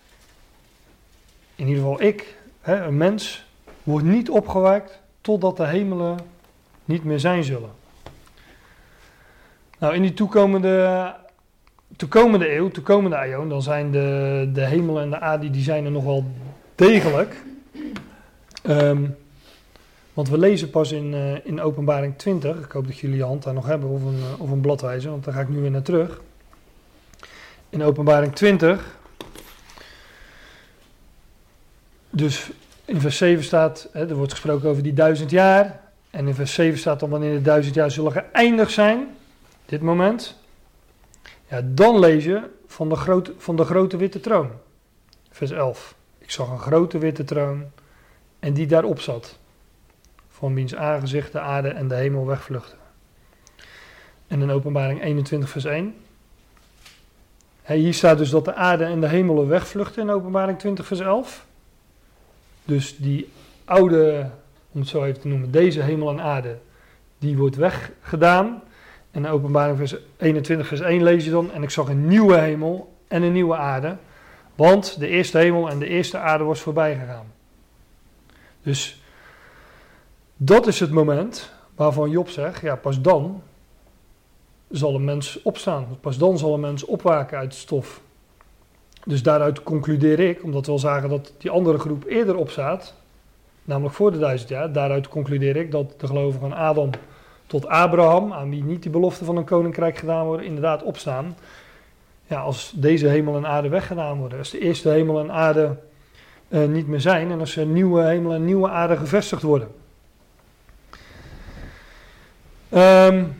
[SPEAKER 1] in ieder geval ik, hè, een mens, wordt niet opgewekt totdat de hemelen niet meer zijn zullen. Nou, in die toekomende, toekomende eeuw, toekomende aion, dan zijn de, de hemel en de aarde, die zijn er nog wel degelijk. Ehm, want we lezen pas in, eh, in openbaring 20, ik hoop dat jullie je hand daar nog hebben, of een, eh, of een bladwijzer, want daar ga ik nu weer naar terug. In openbaring 20, dus in vers 7 staat, hè, er wordt gesproken over die duizend jaar. En in vers 7 staat dan wanneer de duizend jaar zullen geëindigd zijn dit moment. Ja, dan lees je van de, grote, van de grote witte troon. Vers 11. Ik zag een grote witte troon en die daarop zat. Van wiens aangezicht de aarde en de hemel wegvluchten. En in openbaring 21 vers 1. Hè, hier staat dus dat de aarde en de hemelen wegvluchten in openbaring 20 vers 11. Dus die oude, om het zo even te noemen, deze hemel en aarde, die wordt weggedaan. En in openbaring vers 21 vers 1 lees je dan, en ik zag een nieuwe hemel en een nieuwe aarde. Want de eerste hemel en de eerste aarde was voorbij gegaan. Dus dat is het moment waarvan Job zegt, ja pas dan zal een mens opstaan. Pas dan zal een mens opwaken uit de stof. Dus daaruit concludeer ik, omdat we al zagen dat die andere groep eerder opstaat, namelijk voor de duizend jaar, daaruit concludeer ik dat de gelovigen van Adam tot Abraham, aan wie niet die belofte van een koninkrijk gedaan worden, inderdaad opstaan. Ja, als deze hemel en aarde weggedaan worden, als de eerste hemel en aarde uh, niet meer zijn en als er nieuwe hemel en nieuwe aarde gevestigd worden. Um,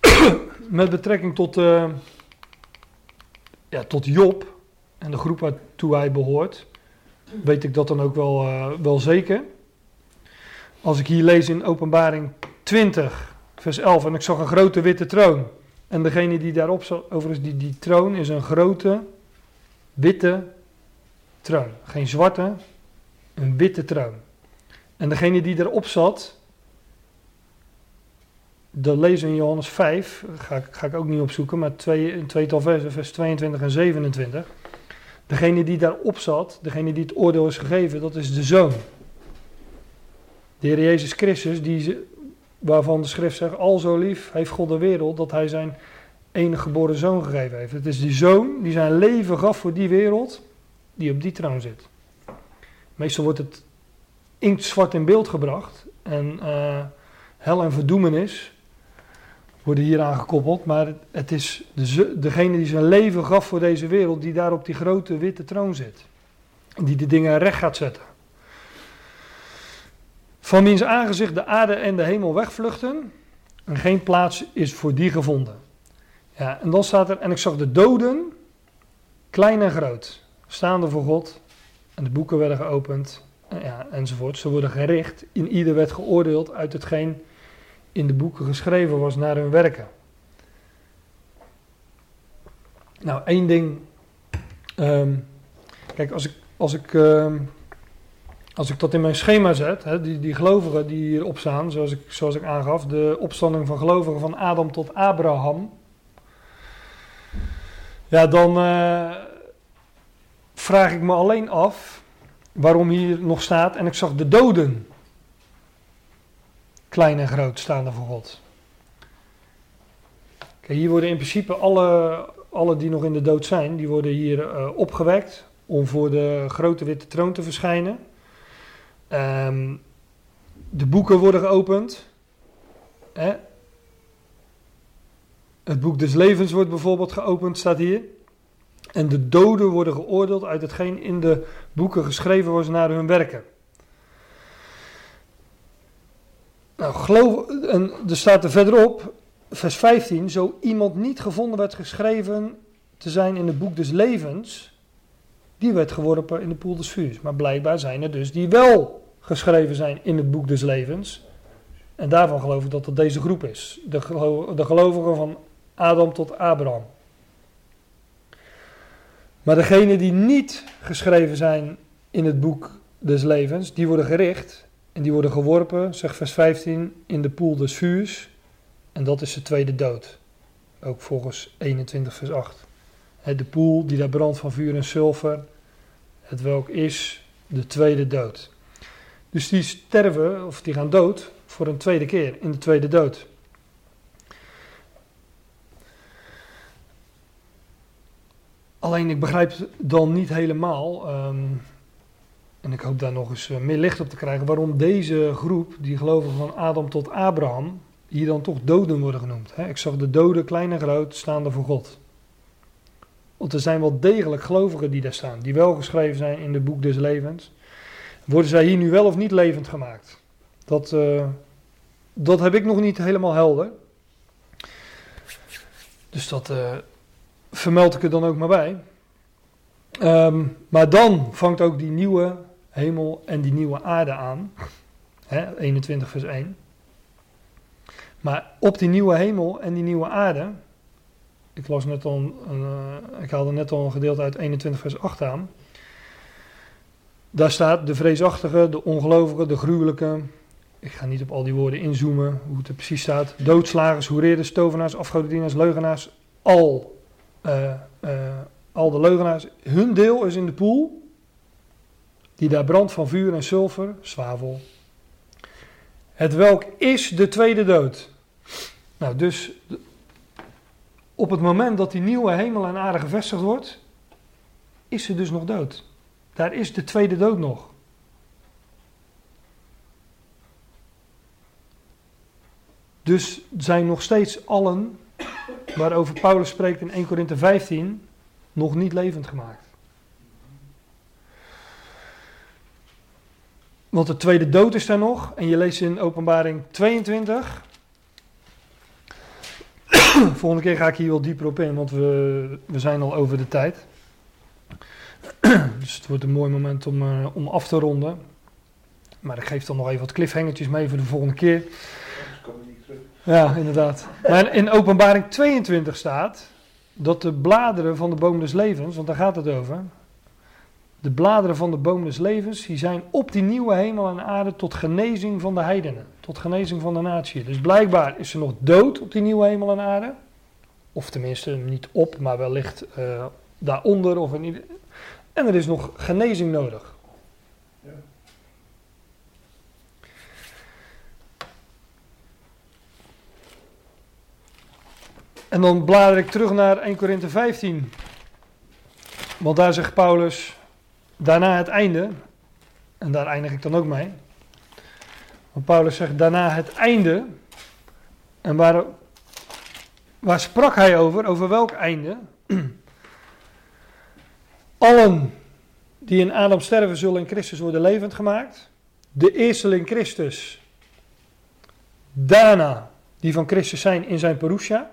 [SPEAKER 1] met betrekking tot, uh, ja, tot Job en de groep waartoe hij behoort, weet ik dat dan ook wel, uh, wel zeker. Als ik hier lees in Openbaring 20, vers 11, en ik zag een grote witte troon. En degene die daarop zat, overigens, die, die troon is een grote witte troon. Geen zwarte, een witte troon. En degene die erop zat, dat lezen in Johannes 5, ga ik, ga ik ook niet opzoeken, maar twee, een tweetal versen, vers 22 en 27. Degene die daarop zat, degene die het oordeel is gegeven, dat is de zoon. De Heer Jezus Christus, die, waarvan de schrift zegt, al zo lief heeft God de wereld, dat hij zijn enige geboren zoon gegeven heeft. Het is die zoon die zijn leven gaf voor die wereld, die op die troon zit. Meestal wordt het inktzwart in beeld gebracht en uh, hel en verdoemenis worden hier aan gekoppeld, maar het is de, degene die zijn leven gaf voor deze wereld, die daar op die grote witte troon zit. Die de dingen recht gaat zetten. Van wiens aangezicht de aarde en de hemel wegvluchten, en geen plaats is voor die gevonden. Ja, en dan staat er, en ik zag de doden, klein en groot, staande voor God, en de boeken werden geopend, ja, enzovoort. Ze worden gericht, in ieder werd geoordeeld uit hetgeen in de boeken geschreven was naar hun werken. Nou, één ding. Um, kijk, als ik, als, ik, um, als ik dat in mijn schema zet, hè, die, die gelovigen die hierop staan, zoals ik, zoals ik aangaf, de opstanding van gelovigen van Adam tot Abraham. Ja, dan uh, vraag ik me alleen af waarom hier nog staat en ik zag de doden klein en groot staande voor God. Kijk, hier worden in principe alle, alle die nog in de dood zijn, die worden hier uh, opgewekt om voor de grote witte troon te verschijnen. Um, de boeken worden geopend. Hè? Het boek des levens wordt bijvoorbeeld geopend, staat hier. En de doden worden geoordeeld uit hetgeen in de boeken geschreven was naar hun werken. Nou, geloof, en er staat er verderop, vers 15, zo iemand niet gevonden werd geschreven te zijn in het boek des levens, die werd geworpen in de poel des vuurs. Maar blijkbaar zijn er dus die wel geschreven zijn in het boek des levens. En daarvan geloof ik dat dat deze groep is. De, de gelovigen van Adam tot Abraham. Maar degenen die niet geschreven zijn in het boek des levens, die worden gericht en die worden geworpen, zegt vers 15, in de poel des vuurs. En dat is de tweede dood. Ook volgens 21 vers 8. De poel die daar brandt van vuur en zilver. Het welk is de tweede dood. Dus die sterven, of die gaan dood, voor een tweede keer, in de tweede dood. Alleen ik begrijp dan niet helemaal. Um, en ik hoop daar nog eens eh, meer licht op te krijgen, waarom deze groep, die geloven van Adam tot Abraham, hier dan toch doden worden genoemd. Ik zag de doden, klein en groot, staande voor God. Want er zijn wel degelijk gelovigen die daar staan, die wel geschreven zijn in het boek des levens. Worden zij hier nu wel of niet levend gemaakt? Dat, uh, dat heb ik nog niet helemaal helder. Dus dat uh, vermeld ik er dan ook maar bij. Um, maar dan vangt ook die nieuwe hemel en die nieuwe aarde aan. Hè, 21 vers 1. Maar op die nieuwe hemel en die nieuwe aarde, Ik, las net al, een, uh, ik haalde net al een gedeelte uit 21 vers 8 aan. Daar staat de vreesachtige, de ongelovige, de gruwelijke. Ik ga niet op al die woorden inzoomen, hoe het er precies staat. Doodslagers, hoereerders, tovenaars, afgodendienaars, leugenaars. Al, uh, uh, al de leugenaars. Hun deel is in de poel. Die daar brandt van vuur en zilver, zwavel. Het welk is de tweede dood. Nou, dus op het moment dat die nieuwe hemel en aarde gevestigd wordt, is ze dus nog dood. Daar is de tweede dood nog. Dus zijn nog steeds allen, waarover Paulus spreekt in 1 Korinthe 15, nog niet levend gemaakt. Want de tweede dood is daar nog. En je leest in openbaring 22. Volgende keer ga ik hier wel dieper op in, want we, we zijn al over de tijd. dus het wordt een mooi moment om, uh, om af te ronden. Maar ik geef dan nog even wat cliffhangertjes mee voor de volgende keer. Ja, inderdaad. Maar in openbaring 22 staat dat de bladeren van de boom des levens, want daar gaat het over. De bladeren van de boom des levens, die zijn op die nieuwe hemel en aarde tot genezing van de heidenen. Tot genezing van de natie. Dus blijkbaar is er nog dood op die nieuwe hemel en aarde. Of tenminste niet op, maar wellicht uh, daaronder. Of in En er is nog genezing nodig. Ja. En dan blader ik terug naar 1 Korinthe 15. Want daar zegt Paulus, daarna het einde, en daar eindig ik dan ook mee. Paulus zegt daarna het einde. En waar, waar sprak hij over? Over welk einde? Allen die in Adam sterven zullen in Christus worden levend gemaakt. De eerste in Christus. Daarna die van Christus zijn in zijn parousia.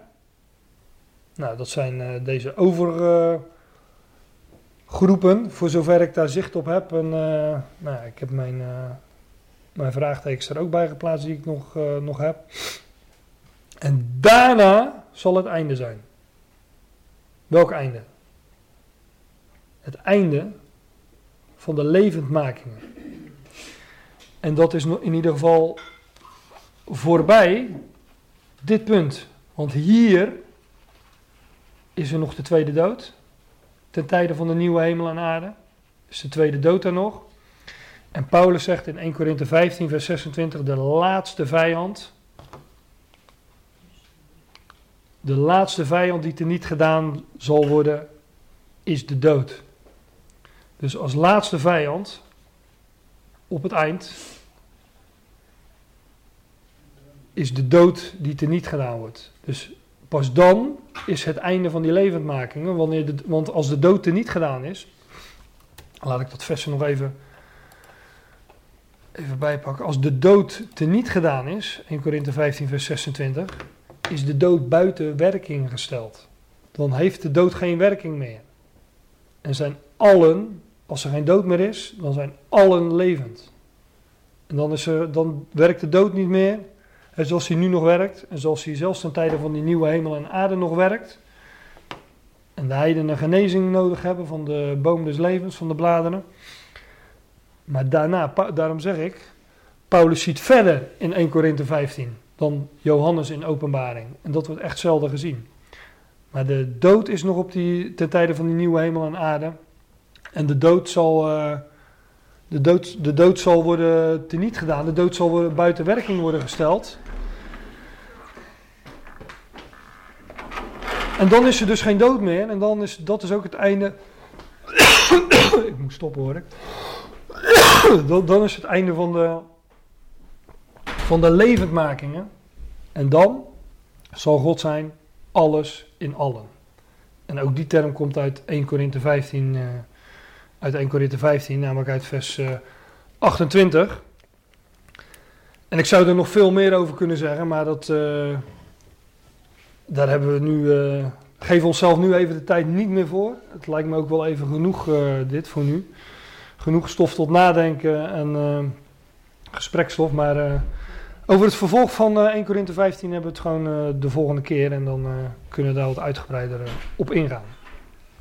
[SPEAKER 1] Nou, dat zijn uh, deze overgroepen, voor zover ik daar zicht op heb. En, uh, nou, ik heb mijn, mijn vraagtekens er ook bij geplaatst die ik nog, nog heb. En daarna zal het einde zijn. Welk einde? Het einde van de levendmakingen. En dat is in ieder geval voorbij dit punt. Want hier is er nog de tweede dood. Ten tijde van de nieuwe hemel en aarde. Is de tweede dood er nog. En Paulus zegt in 1 Korinthe 15, vers 26, de laatste vijand. De laatste vijand die teniet gedaan zal worden, is de dood. Dus als laatste vijand, op het eind, is de dood die teniet gedaan wordt. Dus Pas dan is het einde van die levendmakingen. Wanneer de, want als de dood er niet gedaan is. Laat ik dat versen nog even, even bijpakken. Als de dood te niet gedaan is. 1 Korinthe 15, vers 26. Is de dood buiten werking gesteld. Dan heeft de dood geen werking meer. En zijn allen, als er geen dood meer is, dan zijn allen levend. En dan, is er, dan werkt de dood niet meer. En zoals hij nu nog werkt, en zoals hij zelfs ten tijde van die nieuwe hemel en aarde nog werkt. En de heidenen genezing nodig hebben van de boom des levens, van de bladeren. Maar daarna, daarom zeg ik, Paulus ziet verder in 1 Korinthe 15 dan Johannes in openbaring. En dat wordt echt zelden gezien. Maar de dood is nog op die, ten tijde van die nieuwe hemel en aarde. En de dood zal, uh, de dood, de dood zal worden teniet gedaan. De dood zal worden, buiten werking worden gesteld. En dan is er dus geen dood meer. En dan is dat is ook het einde. ik moet stoppen hoor. dan, dan is het einde van de, van de levendmakingen. En dan zal God zijn alles in allen. En ook die term komt uit 1 Korinthe 15, uh, uit 1 Korinthe 15, namelijk uit vers uh, 28. En ik zou er nog veel meer over kunnen zeggen, maar dat, uh, daar hebben we nu. Geef onszelf nu even de tijd niet meer voor. Het lijkt me ook wel even genoeg, dit voor nu. Genoeg stof tot nadenken en uh, gesprekstof. Maar Over het vervolg van eh 1 Korinthe 15 hebben we het gewoon eh, de volgende keer en dan eh, kunnen we daar wat uitgebreider eh, op ingaan.